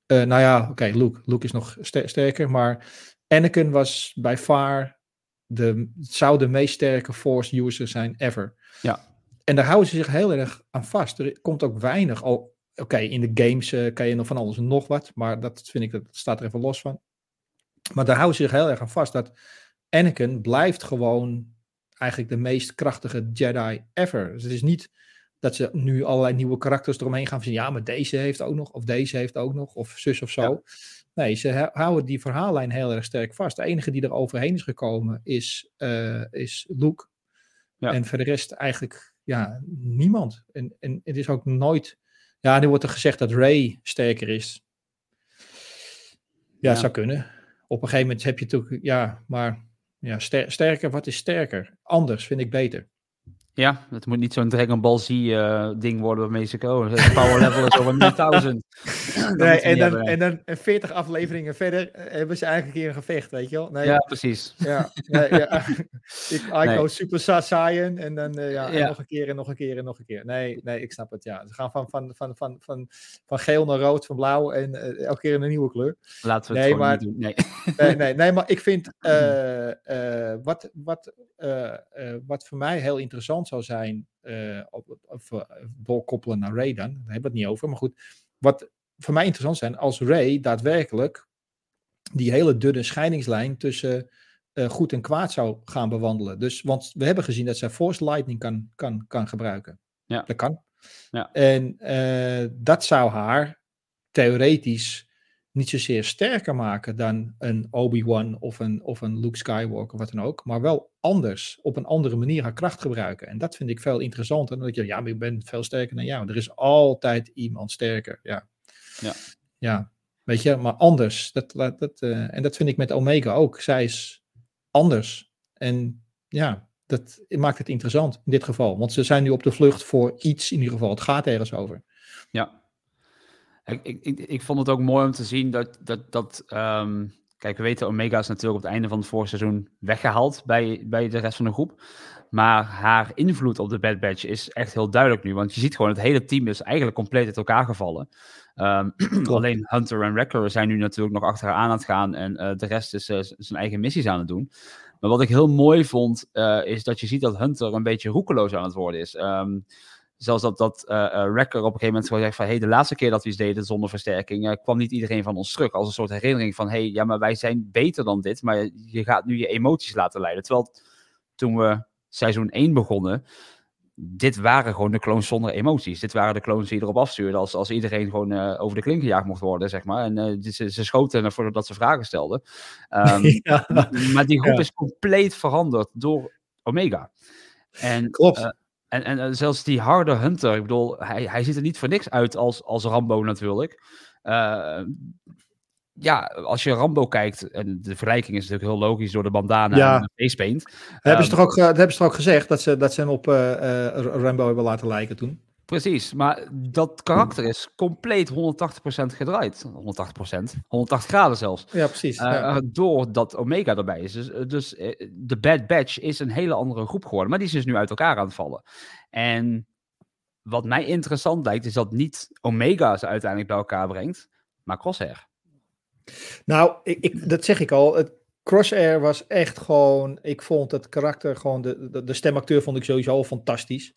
eh, nou ja, oké, Luke, Luke is nog ster- sterker, maar Anakin was bij far de, zou de meest sterke Force user zijn ever. Ja. En daar houden ze zich heel erg aan vast. Er komt ook weinig. al- Oké, in de games eh, kan je nog van alles en nog wat. Maar dat vind ik, dat staat er even los van. Maar daar houden ze zich heel erg aan vast. Dat Anakin blijft gewoon eigenlijk de meest krachtige Jedi ever. Dus het is niet dat ze nu allerlei nieuwe karakters eromheen gaan verzinnen. Ja, maar deze heeft ook nog. Of deze heeft ook nog. Of zus of zo. Nee, ze hou- houden die verhaallijn heel erg sterk vast. De enige die er overheen is gekomen is, eh, is Luke. Ja. En voor de rest eigenlijk ja, niemand. En, en het is ook nooit... Ja, nu wordt er gezegd dat Ray sterker is. Ja, Ja. zou kunnen. Op een gegeven moment heb je natuurlijk... Ja, maar ja, ster- sterker, wat is sterker? Anders vind ik beter. Ja, het moet niet zo'n Dragon Ball Z eh, ding worden waarmee ze komen. De power level is over 1000. [laughs] Dat Nee, en, dan, hebben. en dan en 40 afleveringen verder eh, hebben ze eigenlijk een keer een gevecht, weet je wel? Nee, Ja, precies. Ja, nee, ja. [laughs] ik, Nee. Super Sa- Saiyan en dan eh, ja, en Ja. nog een keer en nog een keer en nog een keer. Nee, nee, ik snap het. Ja. Ze gaan van, van, van, van, van, van geel naar rood, van blauw en elke keer in een nieuwe kleur. Laten we het Nee, maar- niet doen. Nee. [laughs] Nee, nee, nee maar ik vind [clears throat] wat, wat, wat voor mij heel interessant zou zijn, eh op, of, eh, doorkoppelen naar Ray dan, daar hebben we het niet over, maar goed. Wat voor mij interessant zijn als Ray daadwerkelijk die hele dunne scheidingslijn tussen eh, goed en kwaad zou gaan bewandelen. Dus, want we hebben gezien dat zij Force Lightning kan, kan, kan gebruiken. Ja. Dat kan. Ja. En dat zou haar theoretisch niet zozeer sterker maken dan een Obi-Wan of een, of een Luke Skywalker, of wat dan ook, maar wel anders, op een andere manier haar kracht gebruiken. En dat vind ik veel interessanter dan dat je, ja, maar ik ben veel sterker dan jou. Er is altijd iemand sterker, ja. Ja. Ja, weet je, maar anders. Dat, dat, dat, eh, en dat vind ik met Omega ook. Zij is anders. En ja, dat maakt het interessant in dit geval. Want ze zijn nu op de vlucht voor iets in ieder geval. Het gaat ergens over. Ja. Ik, ik, ik, ik vond het ook mooi om te zien dat. dat, dat ehm, kijk, we weten, Omega is natuurlijk op het einde van het vorige seizoen weggehaald bij, bij de rest van de groep. Maar haar invloed op de Bad Batch is echt heel duidelijk nu. Want je ziet gewoon, het hele team is eigenlijk compleet uit elkaar gevallen. Ehm, [clears throat] alleen Hunter en Wrecker zijn nu natuurlijk nog achter haar aan aan het gaan. En eh, de rest is eh, zijn eigen missies aan het doen. Maar wat ik heel mooi vond, eh, is dat je ziet dat Hunter een beetje roekeloos aan het worden is. Ehm, Zelfs dat, dat Wrecker op een gegeven moment gewoon zegt van... hey, de laatste keer dat we iets deden zonder versterking... eh, kwam niet iedereen van ons terug. Als een soort herinnering van... hey, ja, maar wij zijn beter dan dit... maar je gaat nu je emoties laten leiden. Terwijl toen we seizoen 1 begonnen... dit waren gewoon de clones zonder emoties. Dit waren de clones die erop afstuurden... als, als iedereen gewoon over de klink gejaagd mocht worden, zeg maar. En ze, ze schoten ervoor voordat ze vragen stelden. Ehm, [laughs] Ja. Maar die groep Ja. is compleet veranderd door Omega. En, Klopt. En, en zelfs die harde Hunter, ik bedoel, hij, hij ziet er niet voor niks uit als, als Rambo natuurlijk. Eh, ja, als je Rambo kijkt, en de vergelijking is natuurlijk heel logisch door de bandana Ja. en de face paint. hebben, ze Ehm, toch ook, hebben ze toch ook gezegd dat ze, dat ze hem op eh, eh, Rambo hebben laten lijken toen? Precies, maar dat karakter is compleet 180% gedraaid. 180%, 180 graden zelfs. Ja, precies. Eh, ja. doordat Omega erbij is. Dus, eh, dus eh, de Bad Batch is een hele andere groep geworden. Maar die is dus nu uit elkaar aan het vallen. En wat mij interessant lijkt, is dat niet Omega ze uiteindelijk bij elkaar brengt, maar Crosshair. Nou, ik, ik, dat zeg ik al. Het Crosshair was echt gewoon. Ik vond het karakter gewoon. De, de, de stemacteur vond ik sowieso fantastisch.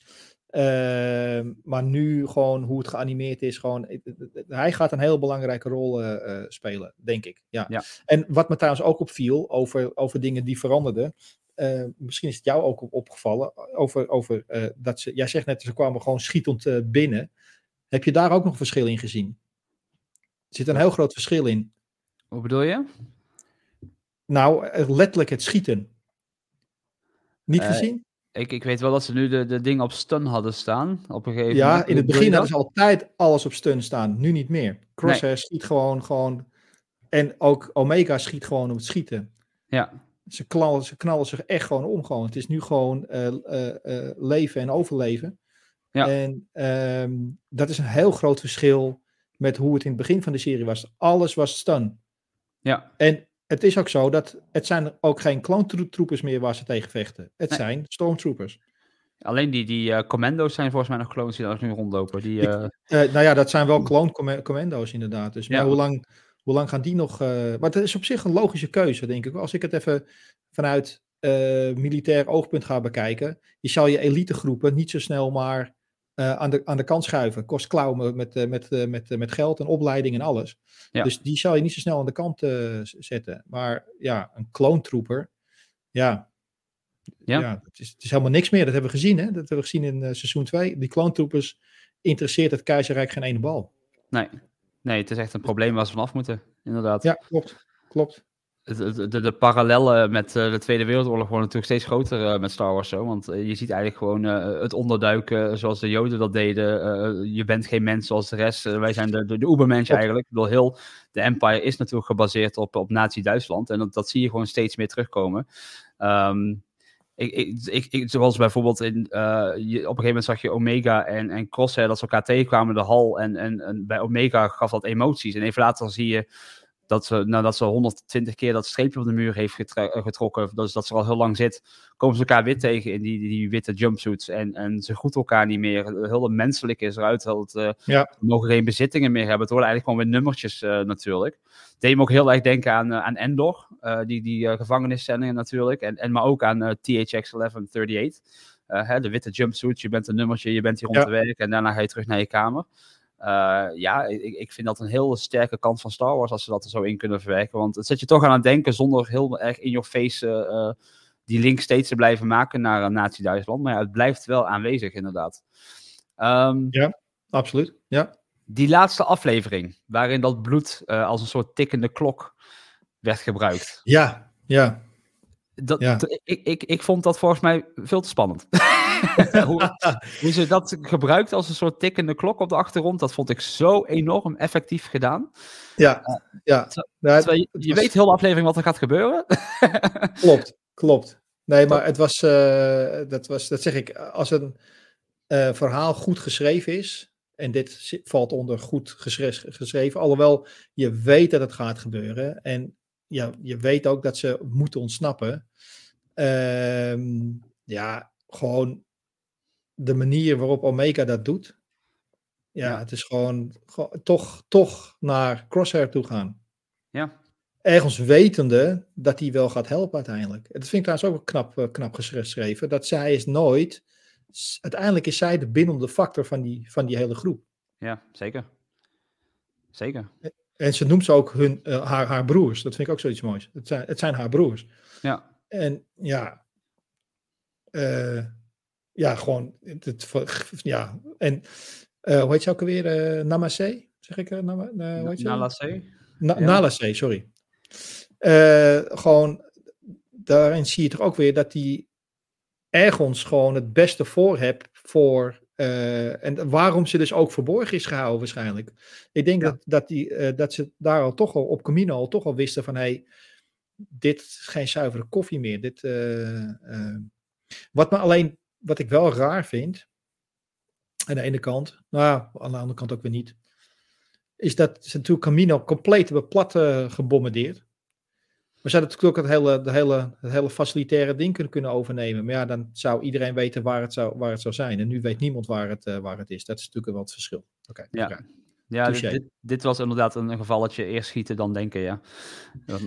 Ehm, maar nu gewoon hoe het geanimeerd is. Gewoon, hij gaat een heel belangrijke rol eh, eh, spelen, denk ik. Ja. Ja. En wat me trouwens ook opviel over, over dingen die veranderden. eh, misschien is het jou ook op- opgevallen. Over, over dat ze. Jij zegt net, ze kwamen gewoon schietend binnen. Heb je daar ook nog verschil in gezien? Er zit een heel groot verschil in. Hoe bedoel je? Nou, letterlijk het schieten. Niet gezien? Ik, ik weet wel dat ze nu de, de dingen op stun hadden staan. Op een gegeven Ja, moment. in het begin hadden ze altijd alles op stun staan. Nu niet meer. Crosshair schiet gewoon, gewoon. En ook Omega schiet gewoon om het schieten. Ja, Ze knallen, ze knallen zich echt gewoon om. Gewoon. Het is nu gewoon eh, eh, eh, leven en overleven. Ja. En ehm, dat is een heel groot verschil met hoe het in het begin van de serie was. Alles was stun. ja. En het is ook zo dat het zijn ook geen clone-troopers meer waar ze tegen vechten. Het Nee. zijn stormtroopers. Alleen die, die eh, commando's zijn volgens mij nog clones die daar nu rondlopen. Die, eh, Eh, nou ja, dat zijn wel clone comm- commando's inderdaad. Dus, maar Ja. hoe, lang, hoe lang gaan die nog... maar het is op zich een logische keuze, denk ik. Als ik het even vanuit militair oogpunt gaat bekijken, je zal je elitegroepen niet zo snel maar eh, aan, de, aan de kant schuiven. Kost klauwen met, met, eh, met, eh, met geld en opleiding en alles. Ja. Dus die zal je niet zo snel aan de kant zetten. Maar ja, een kloontrooper, ja, Ja. ja. het, is, het is helemaal niks meer. Dat hebben we gezien, hè? Dat hebben we gezien in seizoen 2. Die kloontroepers interesseert het keizerrijk geen ene bal. Nee. nee, het is echt een probleem waar ze vanaf moeten. Inderdaad. Ja, klopt. Klopt. De, de, parallellen met eh, de Tweede Wereldoorlog worden natuurlijk steeds groter eh, met Star Wars zo. Want eh, je ziet eigenlijk gewoon het onderduiken zoals de Joden dat deden. Je bent geen mens zoals de rest. Wij zijn de, de, de Ubermensch eigenlijk. Ik bedoel, heel de Empire is natuurlijk gebaseerd op, op Nazi-Duitsland. En dat, dat zie je gewoon steeds meer terugkomen. Ehm, ik, ik, ik, ik- zoals bijvoorbeeld in, je, op een gegeven moment zag je Omega en, en Crosshair dat ze elkaar tegenkwamen in de hal. En, en, en bij Omega gaf dat emoties. En even later zie je dat ze, nadat ze 120 keer dat streepje op de muur heeft eh, getrokken, dus dat ze al heel lang zit, komen ze elkaar weer tegen in die, die, die witte jumpsuits. En, en ze groeten elkaar niet meer. Heel het menselijke is eruit. Heel het, eh, Ja. Mogen geen bezittingen meer hebben. Het worden eigenlijk gewoon weer nummertjes eh, natuurlijk. Deed me ook heel erg denken aan, aan Endor, die, die gevangeniszendingen natuurlijk. En, en maar ook aan THX 1138. Eh, hè, de witte jumpsuit, je bent een nummertje, je bent hier om Ja. te werken en daarna ga je terug naar je kamer. Eh, ja, ik, ik vind dat een heel sterke kant van Star Wars als ze dat er zo in kunnen verwerken. Want het zet je toch aan het denken zonder heel erg in your face eh, eh, die link steeds te blijven maken naar een Nazi-Duitsland. Maar ja, het blijft wel aanwezig inderdaad. Ehm, Absoluut. Ja. die laatste aflevering, waarin dat bloed als een soort tikkende klok werd gebruikt. Ja. Ja. Dat, Ja. ik, ik, ik vond dat volgens mij veel te spannend. [laughs] hoe, hoe ze dat gebruikt als een soort tikkende klok op de achtergrond, dat vond ik zo enorm effectief gedaan. Ja. Ja. Nou, Terwijl je, je was- weet heel de aflevering wat er gaat gebeuren. [laughs] Klopt, klopt. Nee, maar het was, eh, dat was, dat zeg ik, als een eh, verhaal goed geschreven is, en dit valt onder goed geschre- geschreven, alhoewel je weet dat het gaat gebeuren, en ja, je weet ook dat ze moeten ontsnappen. Ehm, ja, gewoon de manier waarop Omega dat doet. Ja, Ja. het is gewoon, gewoon toch, toch naar Crosshair toe gaan ja, ergens wetende dat hij wel gaat helpen uiteindelijk. Dat vind ik trouwens ook knap, eh, knap geschreven. Dat zij is nooit... Uiteindelijk is zij de bindende factor van die, van die hele groep. ja, zeker. Zeker. En ze noemt ze ook hun, eh, haar, haar broers. Dat vind ik ook zoiets moois. Het zijn, het zijn haar broers. Ja, En ja... eh, ja, gewoon... Het, het- ja, en... eh, hoe heet ze ook alweer? Namaste? Zeg ik? Nama, eh, hoe heet ze? Nalace. Na, Ja. Nalace, sorry. Gewoon, daarin zie je toch ook weer dat hij ergens gewoon het beste voor hebt voor. Eh, en waarom ze dus ook verborgen is gehouden, waarschijnlijk. Ik denk Ja. dat, dat, die, eh, dat ze daar al toch al op Camino al toch al wisten van hey, dit is geen zuivere koffie meer. Dit, eh. Wat me alleen, wat ik wel raar vind, aan de ene kant, nou ja, aan de andere kant ook weer niet, is dat ze natuurlijk Camino compleet hebben plat gebombardeerd. We zouden natuurlijk ook het hele, de hele, het hele facilitaire ding kunnen, overnemen. Maar ja, dan zou iedereen weten waar het zou, waar het zou zijn. En nu weet niemand waar het, eh, waar het is. Dat is natuurlijk wel het verschil. Oké. Ja. Ja, dit, dit, dit was inderdaad een gevalletje eerst schieten dan denken, ja.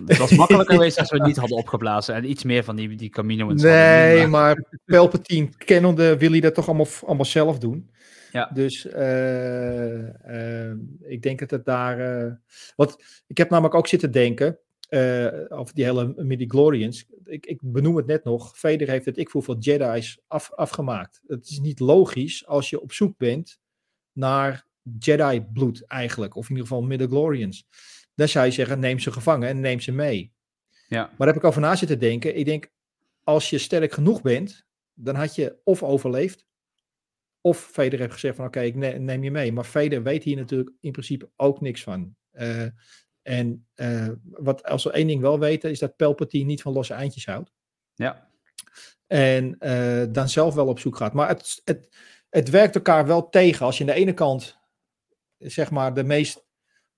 Het was [laughs] makkelijker geweest als we het niet hadden opgeblazen en iets meer van die, die Camino in Nee, maar Palpatine kennende wil hij dat toch allemaal, allemaal zelf doen. Ja. Dus eh, eh, ik denk dat het daar... eh want ik heb namelijk ook zitten denken eh, over die hele midi-glorians. Ik, ik benoem het net nog. Vader heeft het ik hoeveel Jedi's af, afgemaakt. Het is niet logisch als je op zoek bent naar Jedi-bloed eigenlijk. Of in ieder geval midi-glorians. Dan zou je zeggen, neem ze gevangen en neem ze mee. Ja, Maar daar heb ik over na zitten denken. Ik denk, als je sterk genoeg bent, dan had je of overleefd, of Vader heeft gezegd van oké, ik ne- neem je mee. Maar Vader weet hier natuurlijk in principe ook niks van. Eh, en eh, wat, als we één ding wel weten, is dat Palpatine niet van losse eindjes houdt. ja, En eh, dan zelf wel op zoek gaat. Maar het, het, het werkt elkaar wel tegen. Als je aan de ene kant, zeg maar, de meest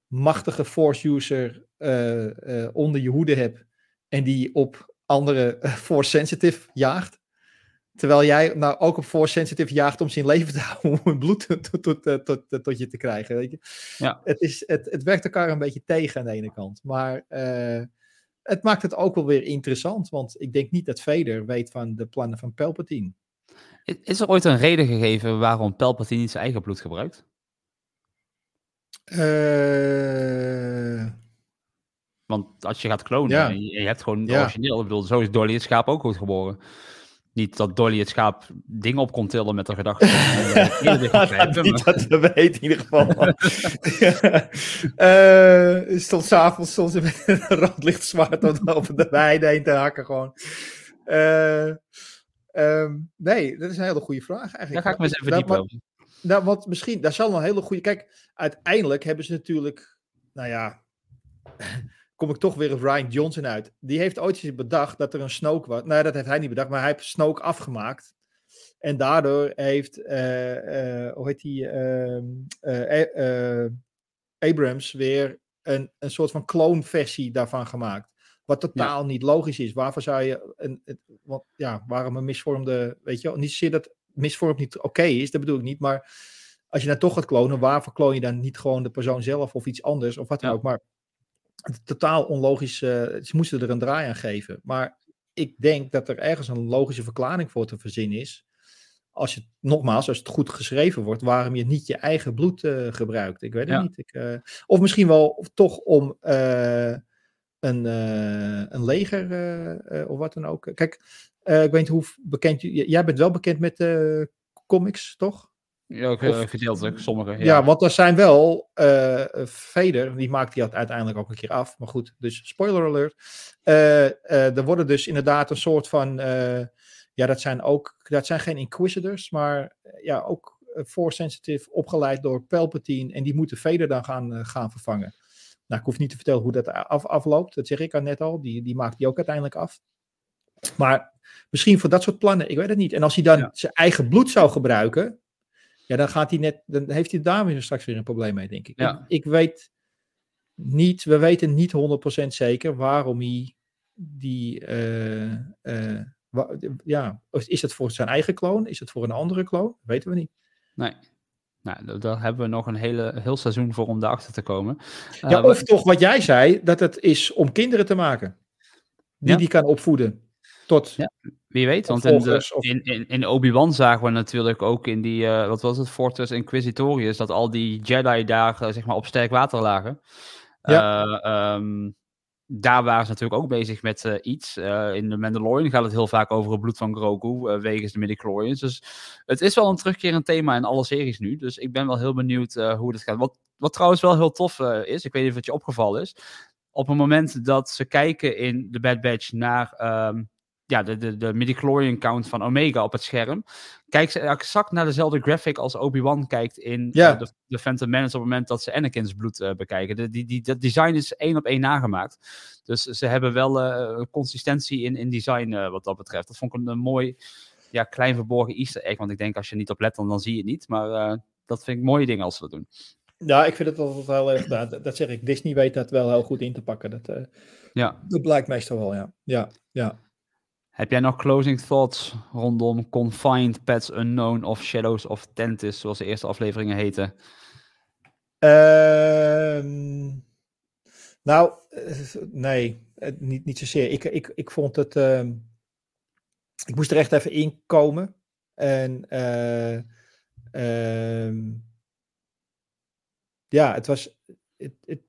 machtige force user eh, onder je hoede hebt. En die op andere force sensitive jaagt. Terwijl jij nou ook op force sensitive jaagt om zijn leven te [laughs] houden. Om bloed tot, tot, tot, tot, tot, tot je te krijgen. Weet je? Ja. Het, is, het, het werkt elkaar een beetje tegen aan de ene kant. Maar eh, het maakt het ook wel weer interessant. Want ik denk niet dat Vader weet van de plannen van Palpatine. Is er ooit een reden gegeven waarom Palpatine niet zijn eigen bloed gebruikt? Eh, Want als je gaat klonen Ja. je, je hebt gewoon Ja. origineel. Ik bedoel, zo is Dolly het schaap ook goed geboren. Niet dat Dolly het schaap dingen op kon tillen met de gedachte. [laughs] niet dat we weten in ieder geval. [laughs] [laughs] Eh stond s'avonds ze met een rood zwaard op- over de weide heen te hakken gewoon. Eh, ehm, nee, dat is een hele goede vraag eigenlijk. Daar ga ik me eens even dieper over. Nou, want misschien, daar zal een hele goede. Kijk, uiteindelijk hebben ze natuurlijk. Nou ja. Kom ik toch weer op Ryan Johnson uit. Die heeft ooit eens bedacht dat er een Snoke was. Nou, dat heeft hij niet bedacht, maar hij heeft Snoke afgemaakt. En daardoor heeft. eh, eh, hoe heet die? eh, Abrams weer een, een soort van kloonversie daarvan gemaakt. Wat totaal niet logisch is. Waarvoor zou je. Een, want, ja, waarom een misvormde. Weet je wel, niet zozeer dat misvormd niet oké is, dat bedoel ik niet. Maar als je dan toch gaat klonen, waarvoor kloon je dan niet gewoon de persoon zelf of iets anders of wat dan Ja. ook. Maar totaal onlogisch. ze moesten er een draai aan geven. Maar ik denk dat er ergens een logische verklaring voor te verzinnen is. Als je, nogmaals, als het goed geschreven wordt, waarom je niet je eigen bloed eh, gebruikt. Ik weet het Ja. niet. Ik, eh, of misschien wel of toch om eh, een, een leger of wat dan ook. Kijk, ik weet niet hoe bekend Jij bent wel bekend met comics, toch? Ja, ook, Of- eh, gedeeltelijk, sommige. Ja, Ja, want er zijn wel. eh Vader, die maakt hij uiteindelijk ook een keer af. Maar goed, dus spoiler alert. Eh, eh, er worden dus inderdaad een soort van. eh, ja, dat zijn ook. Dat zijn geen Inquisitors, maar ja, ook Force sensitive opgeleid door Palpatine. En die moeten Vader dan gaan, gaan vervangen. Nou, ik hoef niet te vertellen hoe dat af, afloopt. Dat zeg ik al net al. Die, die maakt die ook uiteindelijk af. Maar misschien voor dat soort plannen, ik weet het niet. En als hij dan Ja. zijn eigen bloed zou gebruiken, ja, dan gaat hij net, dan heeft hij daar weer straks weer een probleem mee, denk ik. Ja. Ik, ik weet niet, we weten niet 100% zeker waarom hij die, eh, eh, wa- ja, is het voor zijn eigen kloon? Is het voor een andere kloon? Weten we niet. Nee. Nou, da- daar hebben we nog een hele, heel seizoen voor om daarachter te komen. Eh, ja, wa- of toch wat jij zei, dat het is om kinderen te maken. Die Ja. die kan opvoeden. Tot, Ja. Wie weet, want in, de, in, in, in Obi-Wan zagen we natuurlijk ook in die, eh, wat was het, Fortress Inquisitorius, dat al die Jedi daar, eh, zeg maar, op sterk water lagen. Ja. Eh, ehm, daar waren ze natuurlijk ook bezig met iets. In de Mandalorian gaat het heel vaak over het bloed van Grogu, wegens de midichlorians. Dus het is wel een terugkerend thema in alle series nu. Dus ik ben wel heel benieuwd hoe dit gaat. Wat, wat trouwens wel heel tof is, ik weet niet of het je opgevallen is. Op het moment dat ze kijken in de Bad Batch naar ehm, ja, de, de, de midichlorian count van Omega op het scherm. Kijk ze exact naar dezelfde graphic als Obi-Wan kijkt in Ja. eh, de, de Phantom Menace op het moment dat ze Anakin's bloed eh, bekijken. De, die, die, dat design is één op één nagemaakt. Dus ze hebben wel eh, consistentie in, in design wat dat betreft. Dat vond ik een, een mooi, ja, klein verborgen easter egg. Want ik denk als je niet op let, dan, dan zie je het niet. Maar dat vind ik mooie dingen als ze dat doen. Ja, ik vind het altijd wel heel erg. dat, dat zeg ik. Disney weet dat wel heel goed in te pakken. Dat, Ja. dat blijkt meestal wel, ja. Ja, ja. Heb jij nog closing thoughts rondom Confined, Pets Unknown of Shadows of Tentis, zoals de eerste afleveringen heten? Ehm, nou, eh, nee, niet, niet zozeer. Ik, ik, ik vond het. ehm, ik moest er echt even in komen. En. eh, ehm, ja, het was. Het, het,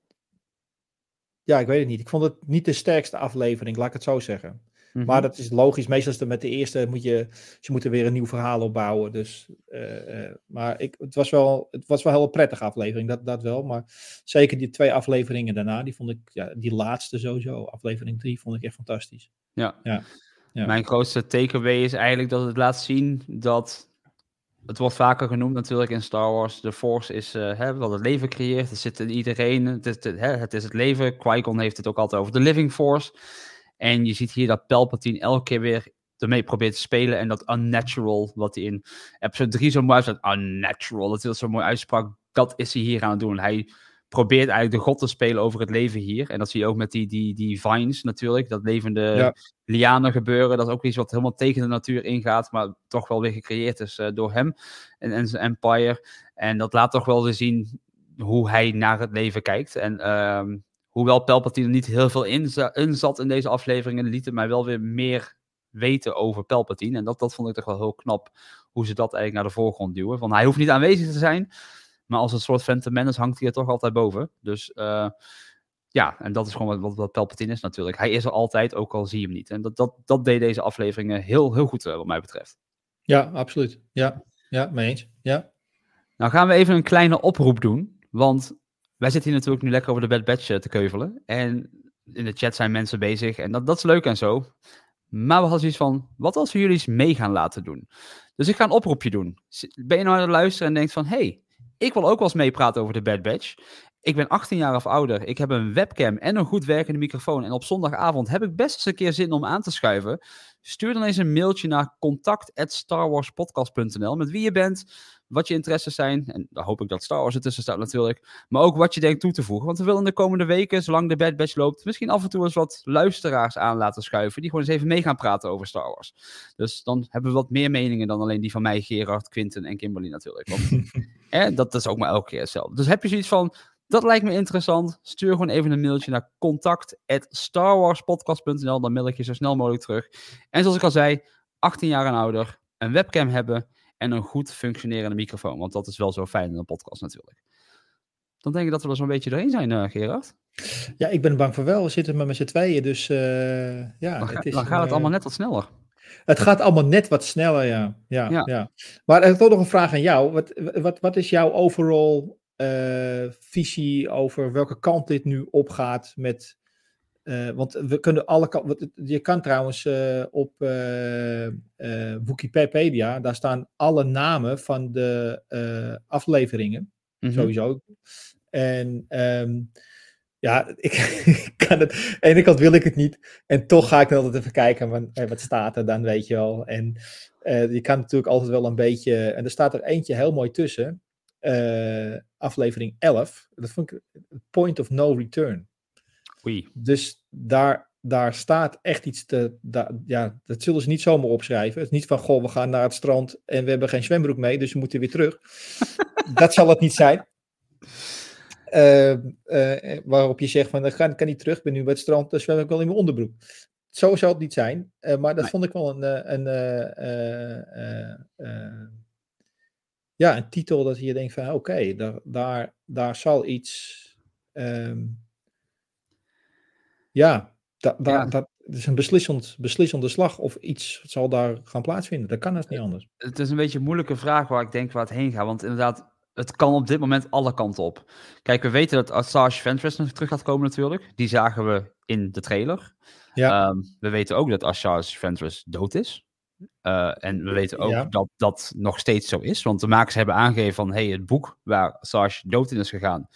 ja, ik weet het niet. Ik vond het niet de sterkste aflevering, laat ik het zo zeggen. Mhm. Maar dat is logisch. Meestal is het met de eerste moet je, ze moeten weer een nieuw verhaal opbouwen. Dus, eh, eh, maar ik, het, was wel, het was wel een heel prettige aflevering, dat, dat wel. Maar zeker die twee afleveringen daarna, die vond ik, ja, die laatste sowieso, aflevering drie, vond ik echt fantastisch. Ja. Ja. Ja. Mijn grootste takeaway is eigenlijk dat het laat zien dat. Het wordt vaker genoemd natuurlijk in Star Wars. De Force is eh, hè, wat het leven creëert. Het zit in iedereen. Het is, het, hè, het is het leven. Qui-Gon heeft het ook altijd over de Living Force. En je ziet hier dat Palpatine elke keer weer ermee probeert te spelen. En dat unnatural, wat hij in episode 3 zo mooi uitsprak. Unnatural, dat hij dat zo mooi uitsprak. Dat is hij hier aan het doen. Hij probeert eigenlijk de god te spelen over het leven hier. En dat zie je ook met die, die, die vines natuurlijk. Dat levende Ja. lianen gebeuren. Dat is ook iets wat helemaal tegen de natuur ingaat. Maar toch wel weer gecreëerd is eh, door hem en, en zijn empire. En dat laat toch wel weer zien hoe hij naar het leven kijkt. En ehm, hoewel Palpatine er niet heel veel in, za- in zat in deze afleveringen, liet het mij wel weer meer weten over Palpatine. En dat, dat vond ik toch wel heel knap, hoe ze dat eigenlijk naar de voorgrond duwen. Van hij hoeft niet aanwezig te zijn, maar als een soort Phantom Menace hangt hij er toch altijd boven. Dus eh, ja, en dat is gewoon wat, wat, wat Palpatine is natuurlijk. Hij is er altijd, ook al zie je hem niet. En dat, dat, dat deed deze afleveringen heel, heel goed, eh, wat mij betreft. Ja, absoluut. Ja, ja mee eens. Ja. Nou gaan we even een kleine oproep doen. Want wij zitten hier natuurlijk nu lekker over de Bad Batch eh, te keuvelen. En in de chat zijn mensen bezig. En dat, dat is leuk en zo. Maar we hadden zoiets van, wat als we jullie eens mee gaan laten doen? Dus ik ga een oproepje doen. Ben je nou aan het luisteren en denkt van, hey, ik wil ook wel eens meepraten over de Bad Batch. Ik ben 18 jaar of ouder. Ik heb een webcam en een goed werkende microfoon. En op zondagavond heb ik best eens een keer zin om aan te schuiven. Stuur dan eens een mailtje naar contact@starwarspodcast.nl met wie je bent, wat je interesses zijn. En dan hoop ik dat Star Wars ertussen staat natuurlijk. Maar ook wat je denkt toe te voegen. Want we willen de komende weken, zolang de Bad Batch loopt, misschien af en toe eens wat luisteraars aan laten schuiven. Die gewoon eens even mee gaan praten over Star Wars. Dus dan hebben we wat meer meningen dan alleen die van mij, Gerard, Quinten en Kimberly natuurlijk. Want [laughs] hè, dat is ook maar elke keer hetzelfde. Dus heb je zoiets van, dat lijkt me interessant. Stuur gewoon even een mailtje naar contact@starwarspodcast.nl. Dan mail ik je zo snel mogelijk terug. En zoals ik al zei, 18 jaar en ouder, een webcam hebben en een goed functionerende microfoon. Want dat is wel zo fijn in een podcast natuurlijk. Dan denk ik dat we er zo'n beetje doorheen zijn, eh, Gerard. ja, ik ben bang voor wel. We zitten maar met z'n tweeën, dus eh, ja. Dan, ga- het is dan gaat het allemaal eh, net wat sneller. Het gaat allemaal net wat sneller, ja. ja, Ja. ja. Maar ik heb toch nog een vraag aan jou. Wat, wat, wat is jouw overall visie over welke kant dit nu opgaat met... eh, want we kunnen alle kanten... Je kan trouwens eh, op eh, eh, Wikipedia, daar staan alle namen van de eh, afleveringen. Mhm. Sowieso. En ehm, ja, ik, [laughs] ik kan het. Aan de ene kant wil ik het niet. En toch ga ik dan altijd even kijken. Van, eh, wat staat er dan, weet je wel. En eh, je kan natuurlijk altijd wel een beetje. En er staat er eentje heel mooi tussen. Eh, aflevering 11. Dat vond ik Point of No Return. Oei. Dus daar, daar staat echt iets te. da- ja, dat zullen ze niet zomaar opschrijven. Het is niet van, goh, we gaan naar het strand en we hebben geen zwembroek mee, dus we moeten weer terug. [laughs] dat zal het niet zijn. Eh, eh, waarop je zegt van, ik kan, kan niet terug, ik ben nu bij het strand, dus zwem ik wel in mijn onderbroek. Zo zal het niet zijn, maar dat Nee. vond ik wel een, een, ja, een titel dat je denkt van, oké, daar, daar, daar zal iets, ehm, ja, da, da- Ja. dat is een beslissend, beslissende slag of iets zal daar gaan plaatsvinden. Dat kan het niet anders. Het is een beetje een moeilijke vraag waar ik denk waar het heen gaat. Want inderdaad, het kan op dit moment alle kanten op. Kijk, we weten dat Assange Ventress nog terug gaat komen natuurlijk. Die zagen we in de trailer. Ja. Ehm, we weten ook dat Assange Ventress dood is. Eh, en we weten ook Ja. dat dat nog steeds zo is. Want de makers hebben aangegeven van... hey, het boek waar Assange dood in is gegaan...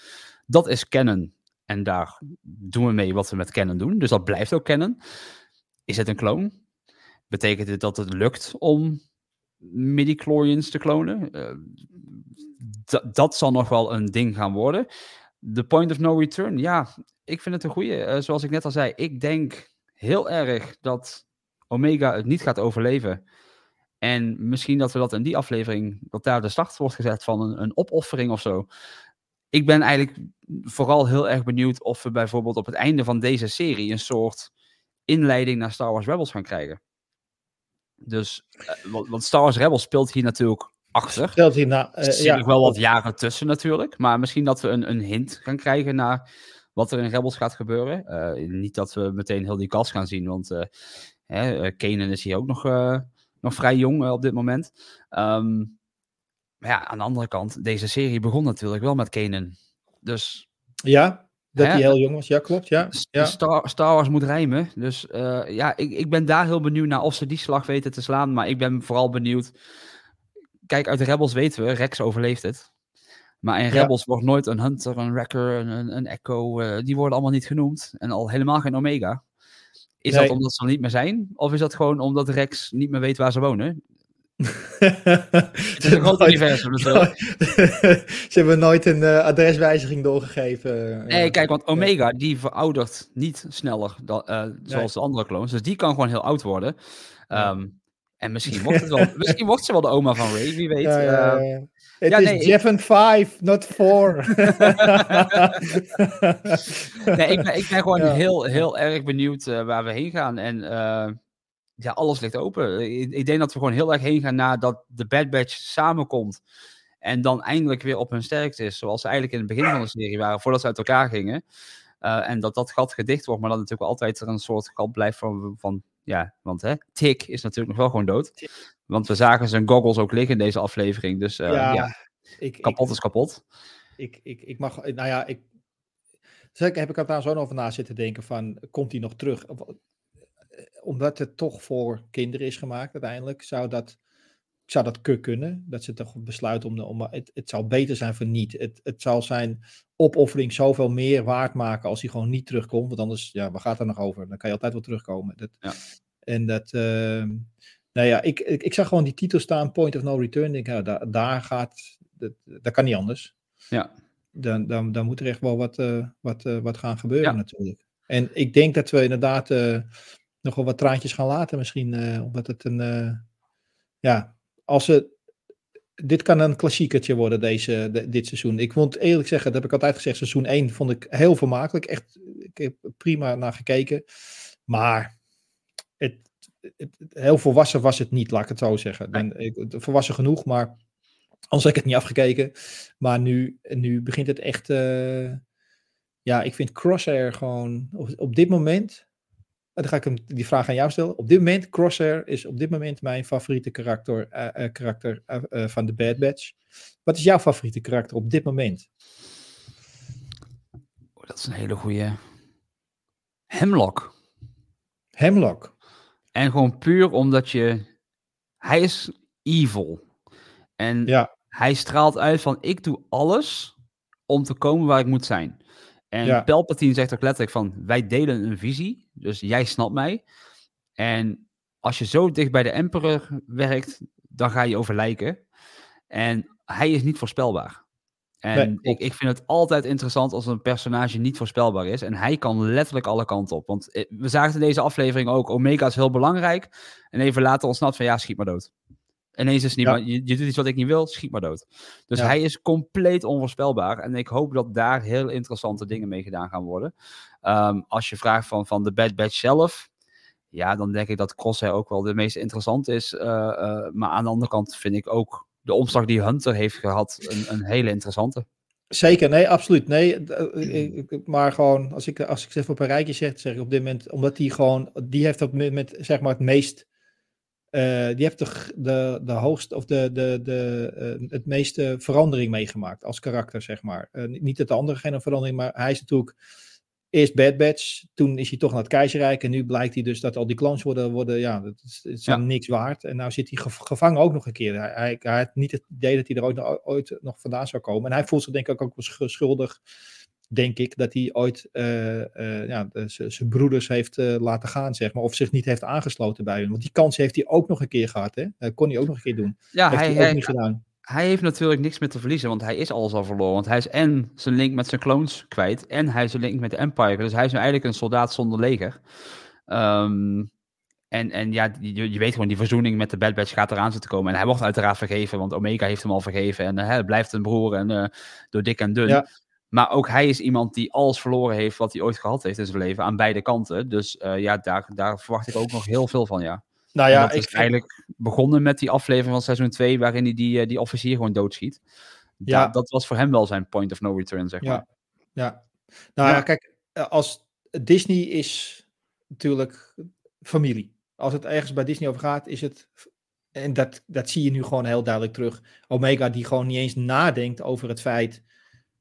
dat is canon. En daar doen we mee wat we met canon doen. Dus dat blijft ook canon. Is het een kloon? Betekent dit dat het lukt om midi-chlorians te klonen? Eh, dat- dat zal nog wel een ding gaan worden. The point of no return, ja, ik vind het een goede. Eh, zoals ik net al zei, ik denk heel erg dat Omega het niet gaat overleven. En misschien dat we dat in die aflevering, dat daar de start wordt gezet van een, een opoffering of zo. Ik ben eigenlijk vooral heel erg benieuwd of we bijvoorbeeld op het einde van deze serie een soort inleiding naar Star Wars Rebels gaan krijgen. Dus, eh, want, Star Wars Rebels speelt hier natuurlijk achter. Stelt hij na, eh, Er zitten ja, wel wat jaren tussen natuurlijk. Maar misschien dat we een, een hint gaan krijgen naar wat er in Rebels gaat gebeuren. Eh, niet dat we meteen heel die kast gaan zien, want hè, eh, Kanan is hier ook nog, eh, nog vrij jong eh, op dit moment. Ehm, maar ja, aan de andere kant, deze serie begon natuurlijk wel met Kanan. Dus ja, dat hij heel jong was. Ja, klopt. Ja, ja. Star, Star Wars moet rijmen. Dus ja, ik, ik ben daar heel benieuwd naar of ze die slag weten te slaan. Maar ik ben vooral benieuwd. Kijk, uit de Rebels weten we, Rex overleeft het. Maar in Ja. Rebels wordt nooit een Hunter, een Wrecker, een, een, Echo. die worden allemaal niet genoemd. En al helemaal geen Omega. Is Nee. dat omdat ze er niet meer zijn? Of is dat gewoon omdat Rex niet meer weet waar ze wonen? Het is een [laughs] groot universum natuurlijk. Ze hebben nooit een eh, adreswijziging doorgegeven. Nee, Ja. kijk, want Omega die veroudert niet sneller dan, eh, zoals de andere clones. Dus die kan gewoon heel oud worden. Ehm, En misschien wordt, het wel, [laughs] misschien wordt ze wel de oma van Ray, wie weet. Ja, ja, Eh, ja. Het ja, is nee, ik- Jeff and Five, not four. [laughs] nee, ik ben, ik ben gewoon Ja. heel, heel erg benieuwd eh, waar we heen gaan. En eh, ja, alles ligt open. Ik, ik denk dat we gewoon heel erg heen gaan nadat de Bad Batch samenkomt. En dan eindelijk weer op hun sterkte is. Zoals ze eigenlijk in het begin van de serie waren, voordat ze uit elkaar gingen. Eh, en dat dat gat gedicht wordt, maar dat natuurlijk altijd er een soort gat blijft van, van ja, want hè, Tick is natuurlijk nog wel gewoon dood. Want we zagen zijn goggles ook liggen in deze aflevering. Dus eh, ja, ja, ik, ik, kapot is kapot. ik, ik, ik mag, nou ja, ik, zeker heb ik er daar zo over na zitten denken van, komt hij nog terug? Eh, Omdat het toch voor kinderen is gemaakt uiteindelijk, zou dat, zou dat ku- kunnen. Dat ze toch besluiten om, de, om het, het zou beter zijn voor niet. Het, het zal zijn opoffering zoveel meer waard maken als hij gewoon niet terugkomt. Want anders, ja, waar gaat er nog over? Dan kan je altijd wel terugkomen. Dat, Ja. En dat, ehm, nou ja, ik, ik, ik zag gewoon die titel staan, Point of No Return. Denk, ja, daar, daar gaat, dat, dat kan niet anders Ja. dan, dan, dan moet er echt wel wat, eh, wat, eh, wat gaan gebeuren Ja. natuurlijk. En ik denk dat we inderdaad eh, nog wel wat traantjes gaan laten misschien. omdat het een, ja, als ze, dit kan een klassiekertje worden deze, de- dit seizoen. Ik vond eerlijk zeggen, dat heb ik altijd gezegd, seizoen 1 vond ik heel vermakelijk. Echt, ik heb prima naar gekeken. Maar het, heel volwassen was het niet, laat ik het zo zeggen. Ik, volwassen genoeg, maar anders heb ik het niet afgekeken. Maar nu, nu begint het echt. eh, ja, ik vind Crosshair gewoon op, op dit moment. Dan ga ik hem die vraag aan jou stellen. Op dit moment, Crosshair is op dit moment mijn favoriete karakter, eh, eh, karakter van de Bad Batch. Wat is jouw favoriete karakter op dit moment? Oh, dat is een hele goede. Hemlock. Hemlock. En gewoon puur omdat je. Hij is evil. En Ja, hij straalt uit van: ik doe alles om te komen waar ik moet zijn. En Ja. Palpatine zegt ook letterlijk van: wij delen een visie, dus jij snapt mij. En als je zo dicht bij de Emperor werkt, dan ga je overlijken. En hij is niet voorspelbaar. En Nee, ik, vind het altijd interessant als een personage niet voorspelbaar is. En hij kan letterlijk alle kanten op. Want eh, we zagen in deze aflevering ook, Omega is heel belangrijk. En even later ontsnapt van, ja, schiet maar dood. Ineens is het niet, Ja. je, je doet iets wat ik niet wil, schiet maar dood. Dus Ja. hij is compleet onvoorspelbaar. En ik hoop dat daar heel interessante dingen mee gedaan gaan worden. Ehm, als je vraagt van, van de Bad Batch zelf, ja, dan denk ik dat Crosshair ook wel de meest interessante is. Eh, eh, maar aan de andere kant vind ik ook de omslag die Hunter heeft gehad een, een hele interessante. Zeker, nee, absoluut. Nee, eh, ik- ik- maar gewoon, als ik, als ik ze even op een rijtje zeg, zeg ik op dit moment, omdat die gewoon, die heeft op dit moment, zeg maar, het meest, eh, die heeft de, de, de hoogste, of de, de, de, eh, het meeste verandering meegemaakt als karakter, zeg maar. Niet dat de andere geen verandering, maar hij is natuurlijk eerst Bad Batch, toen is hij toch naar het keizerrijk en nu blijkt hij dus dat al die clones worden, worden ja, dat is, het Ja. dan niks waard. En nou zit hij gev- gevangen ook nog een keer. Hij, hij, hij had niet het idee dat hij er ooit, nog- ooit nog vandaan zou komen. En hij voelt zich denk ik ook wel sch- schuldig, denk ik, dat hij ooit eh, eh, ja, zijn broeders heeft eh, laten gaan, zeg maar. Of zich niet heeft aangesloten bij hun. Want die kans heeft hij ook nog een keer gehad, hè. Dat kon hij ook nog een keer doen. Ja, heeft hij, hij, ook niet gedaan. Hij heeft natuurlijk niks meer te verliezen, want hij is alles al verloren. Want hij is en zijn link met zijn clones kwijt, en hij is zijn link met de Empire. Dus hij is nu eigenlijk een soldaat zonder leger. Ehm, en, en ja, je, je weet gewoon, die verzoening met de Bad Batch gaat eraan zitten komen. En hij wordt uiteraard vergeven, want Omega heeft hem al vergeven. En eh, hij blijft een broer en eh, door dik en dun. Ja. Maar ook hij is iemand die alles verloren heeft wat hij ooit gehad heeft in zijn leven, aan beide kanten. Dus eh, ja, daar, daar verwacht ik ook nog heel veel van, ja. Nou ja, dat is ik, eigenlijk begonnen met die aflevering van seizoen 2, waarin hij die, eh, die officier gewoon doodschiet. Ja. Ja. dat was voor hem wel zijn point of no return, zeg Ja. maar. Ja. Nou ja, Ja. kijk, eh, als Disney is natuurlijk familie. Als het ergens bij Disney over gaat, is het. En dat, dat zie je nu gewoon heel duidelijk terug. Omega die gewoon niet eens nadenkt over het feit.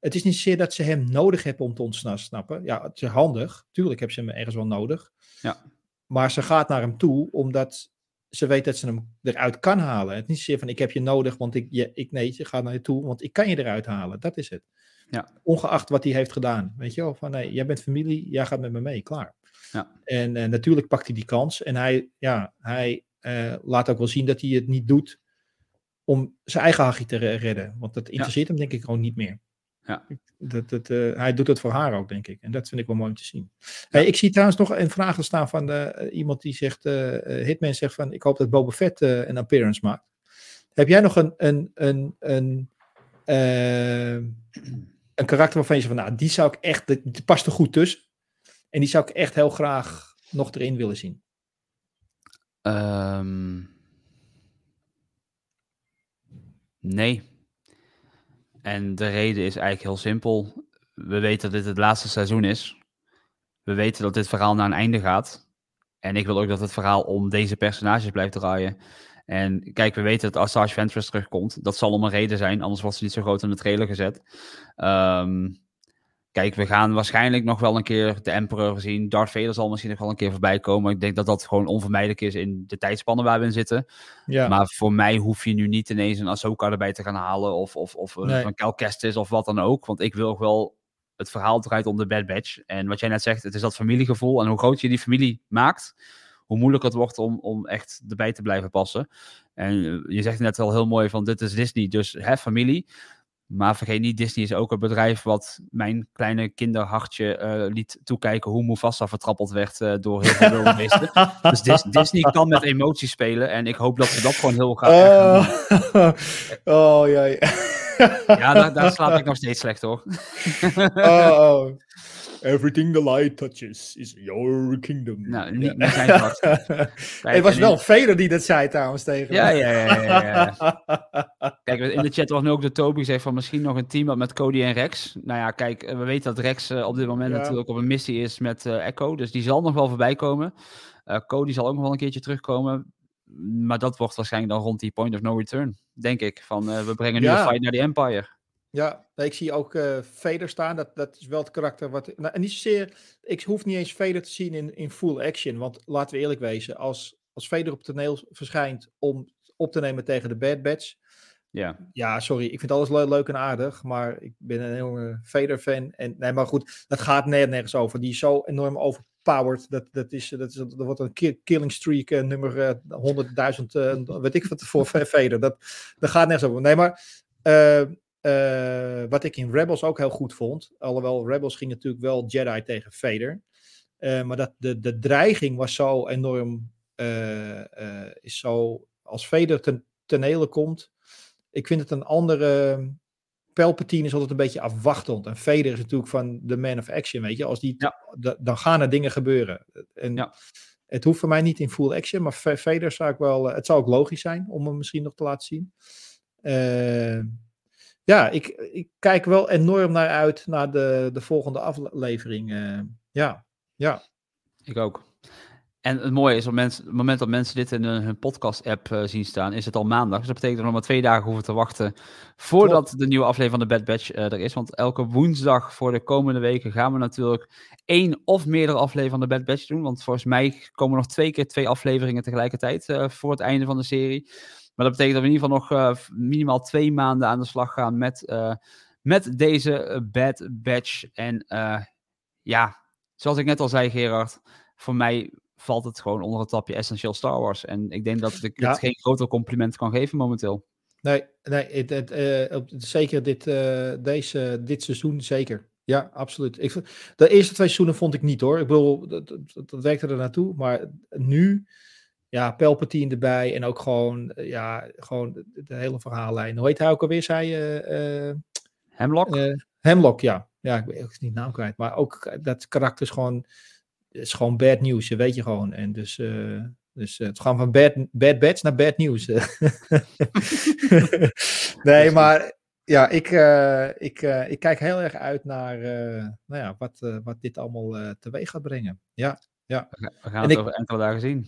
Het is niet zozeer dat ze hem nodig hebben om te ontsnappen. snappen. Ja, het is handig. Tuurlijk hebben ze hem ergens wel nodig. Ja. Maar ze gaat naar hem toe omdat ze weet dat ze hem eruit kan halen. Het is niet zozeer van ik heb je nodig, want ik, je, ik nee, ze gaat naar je toe, want ik kan je eruit halen. Dat is het. Ja. Ongeacht wat hij heeft gedaan. Weet je wel, van nee, jij bent familie, jij gaat met me mee, klaar. Ja. En eh, natuurlijk pakt hij die kans. En hij, ja, hij eh, laat ook wel zien dat hij het niet doet om zijn eigen hachje te re- redden. Want dat interesseert hem denk ik gewoon niet meer. Ja. Dat, dat, eh, hij doet het voor haar ook, denk ik. En dat vind ik wel mooi om te zien. Hey, ik zie trouwens nog een vraag staan van eh, iemand die zegt, eh, Hitman zegt van, ik hoop dat Boba Fett een appearance maakt. Heb jij nog een, een, een, een, een karakter waarvan je zegt van, nou, die zou ik echt, die die past er goed tussen. En die zou ik echt heel graag nog erin willen zien. Ehm, nee. En de reden is eigenlijk heel simpel. We weten dat dit het laatste seizoen is. We weten dat dit verhaal naar een einde gaat. En ik wil ook dat het verhaal om deze personages blijft draaien. En kijk, we weten dat Asajj Ventress terugkomt. Dat zal om een reden zijn, anders was ze niet zo groot in de trailer gezet. Ehm, kijk, we gaan waarschijnlijk nog wel een keer de Emperor zien. Darth Vader zal misschien nog wel een keer voorbij komen. Ik denk dat dat gewoon onvermijdelijk is in de tijdspannen waar we in zitten. Ja, Maar voor mij hoef je nu niet ineens een Ahsoka erbij te gaan halen. Of, of, of een- Nee. een Cal Kestis of wat dan ook. Want ik wil ook wel... Het verhaal draait om de Bad Batch. En wat jij net zegt, het is dat familiegevoel. En hoe groot je die familie maakt... hoe moeilijk het wordt om, om echt erbij te blijven passen. En eh, je zegt net wel heel mooi van... dit is Disney, dus hè, familie. Maar vergeet niet, Disney is ook een bedrijf... wat mijn kleine kinderhartje eh, liet toekijken... hoe Mufasa vertrappeld werd eh, door heel veel wilde beesten. [laughs] Dus Dis- Disney kan met emoties spelen. En ik hoop dat ze dat gewoon heel graag doen. [laughs] Oh, oh ja. ja. [laughs] Ja, daar, daar slaap ik nog steeds slecht hoor. [laughs] oh, oh. [laughs] Everything the light touches is your kingdom. Nou, niet- niet zijn vast. het was wel Vader die dat zei trouwens tegen Ja, ja, ja, ja, ja. Kijk, in de chat wordt nu ook de Toby gezegd van misschien nog een team met Cody en Rex. Nou ja, kijk, eh, we weten dat Rex eh, op dit moment Ja. natuurlijk op een missie is met eh, Echo. Dus die zal nog wel voorbij komen. Cody zal ook nog wel een keertje terugkomen. Maar dat wordt waarschijnlijk dan rond die point of no return, denk ik. Van eh, we brengen nu Ja. een fight naar die Empire. Ja, ik zie ook eh Vader staan. Dat, dat is wel het karakter wat. Nou, en niet zozeer. Ik hoef niet eens Vader te zien in, in full action. Want laten we eerlijk wezen. Als, als Vader op het toneel verschijnt om op te nemen tegen de Bad Batch. Ja. Ja, sorry. Ik vind alles le- leuk en aardig. Maar ik ben een enorme Vader-fan. En nee, maar goed. Dat gaat ner- nergens over. Die is zo enorm Dat, dat, is, dat, is, dat wordt een ki- killing streak eh, nummer eh 100.000. eh, weet ik wat voor [laughs] Vader. Dat, dat gaat nergens over. Nee, maar. eh, eh, wat ik in Rebels ook heel goed vond. Alhoewel Rebels ging natuurlijk wel Jedi tegen Vader. Eh, maar dat de, de dreiging was zo enorm. eh, eh, is zo. Als Vader ten tonele komt. Ik vind het een andere. Palpatine is altijd een beetje afwachtend. En Vader is natuurlijk van de man of action. Weet je, als die. da- dan gaan er dingen gebeuren. En Het hoeft voor mij niet in full action. Maar Va- Vader zou ik wel. eh, Het zou ook logisch zijn om hem misschien nog te laten zien. Eh, ja, ik, ik kijk wel enorm naar uit naar de, de volgende aflevering. eh. ja, ja. Ik ook. En het mooie is, op, mensen, het moment dat mensen dit in hun, podcast-app eh, zien staan, is het al maandag. Dus dat betekent dat we nog maar twee dagen hoeven te wachten voordat de nieuwe aflevering van de Bad Batch eh, er is. Want elke woensdag voor de komende weken gaan we natuurlijk één of meerdere afleveringen van de Bad Batch doen. Want volgens mij komen nog twee keer twee afleveringen tegelijkertijd eh, voor het einde van de serie. Maar dat betekent dat we in ieder geval nog minimaal twee maanden aan de slag gaan met, met deze Bad Batch. En ja, zoals ik net al zei, Gerard, voor mij valt het gewoon onder het tapje Essential Star Wars. En ik denk dat ik Ja. het geen groter compliment kan geven momenteel. Nee, nee het, het, eh, op- zeker dit, eh, deze, dit seizoen, zeker. Ja, absoluut. Ik, de eerste twee seizoenen vond ik niet hoor. Ik bedoel, dat, dat, dat werkte er naartoe. Maar nu, ja, Palpatine erbij en ook gewoon, eh, ja, gewoon de, de hele verhaallijn. Hoe heet hij ook alweer, zei je? Hemlock? Hemlock, ja. Ja, ik ben niet naam kwijt. Maar ook dat karakter is gewoon, is gewoon bad news, weet je gewoon. En dus... eh, dus eh, het gaan van bad, bad bats naar bad news. [laughs] nee, maar ja, ik, eh, ik, ik kijk heel erg uit naar nou ja, wat, wat dit allemaal teweeg gaat brengen. Ja, ja. We gaan En het ik- over enkele dagen zien.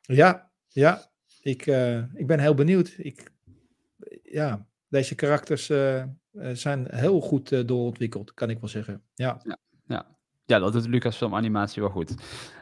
Ja, ja. Ik, ik ben heel benieuwd. Ik, ja, deze karakters zijn heel goed doorontwikkeld, kan ik wel zeggen. Ja. Ja, ja. dat doet Lucasfilm Animatie wel goed.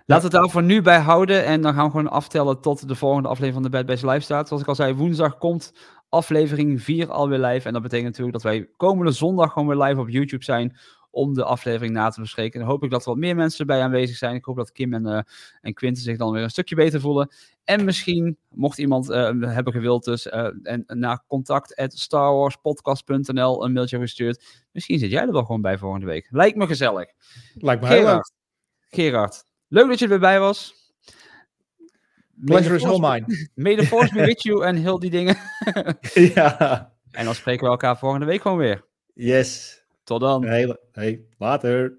Laten we het daar voor nu bij houden. En dan gaan we gewoon aftellen tot de volgende aflevering van de Bad Batch Live staat. Zoals ik al zei, woensdag komt aflevering 4 alweer live. En dat betekent natuurlijk dat wij komende zondag gewoon weer live op YouTube zijn. Om de aflevering na te bespreken. Dan hoop ik dat er wat meer mensen erbij aanwezig zijn. Ik hoop dat Kim en, eh en Quinten zich dan weer een stukje beter voelen. En misschien, mocht iemand eh, hebben gewild dus, eh, en naar contact at starwarspodcast.nl een mailtje gestuurd. Misschien zit jij er wel gewoon bij volgende week. Lijkt me gezellig. Lijkt me heel leuk. Gerard, leuk dat je er weer bij was. Pleasure is all mine. May the force be with you en heel die dingen. [laughs] ja. En dan spreken we elkaar volgende week gewoon weer. Yes. Tot dan. Hey, later.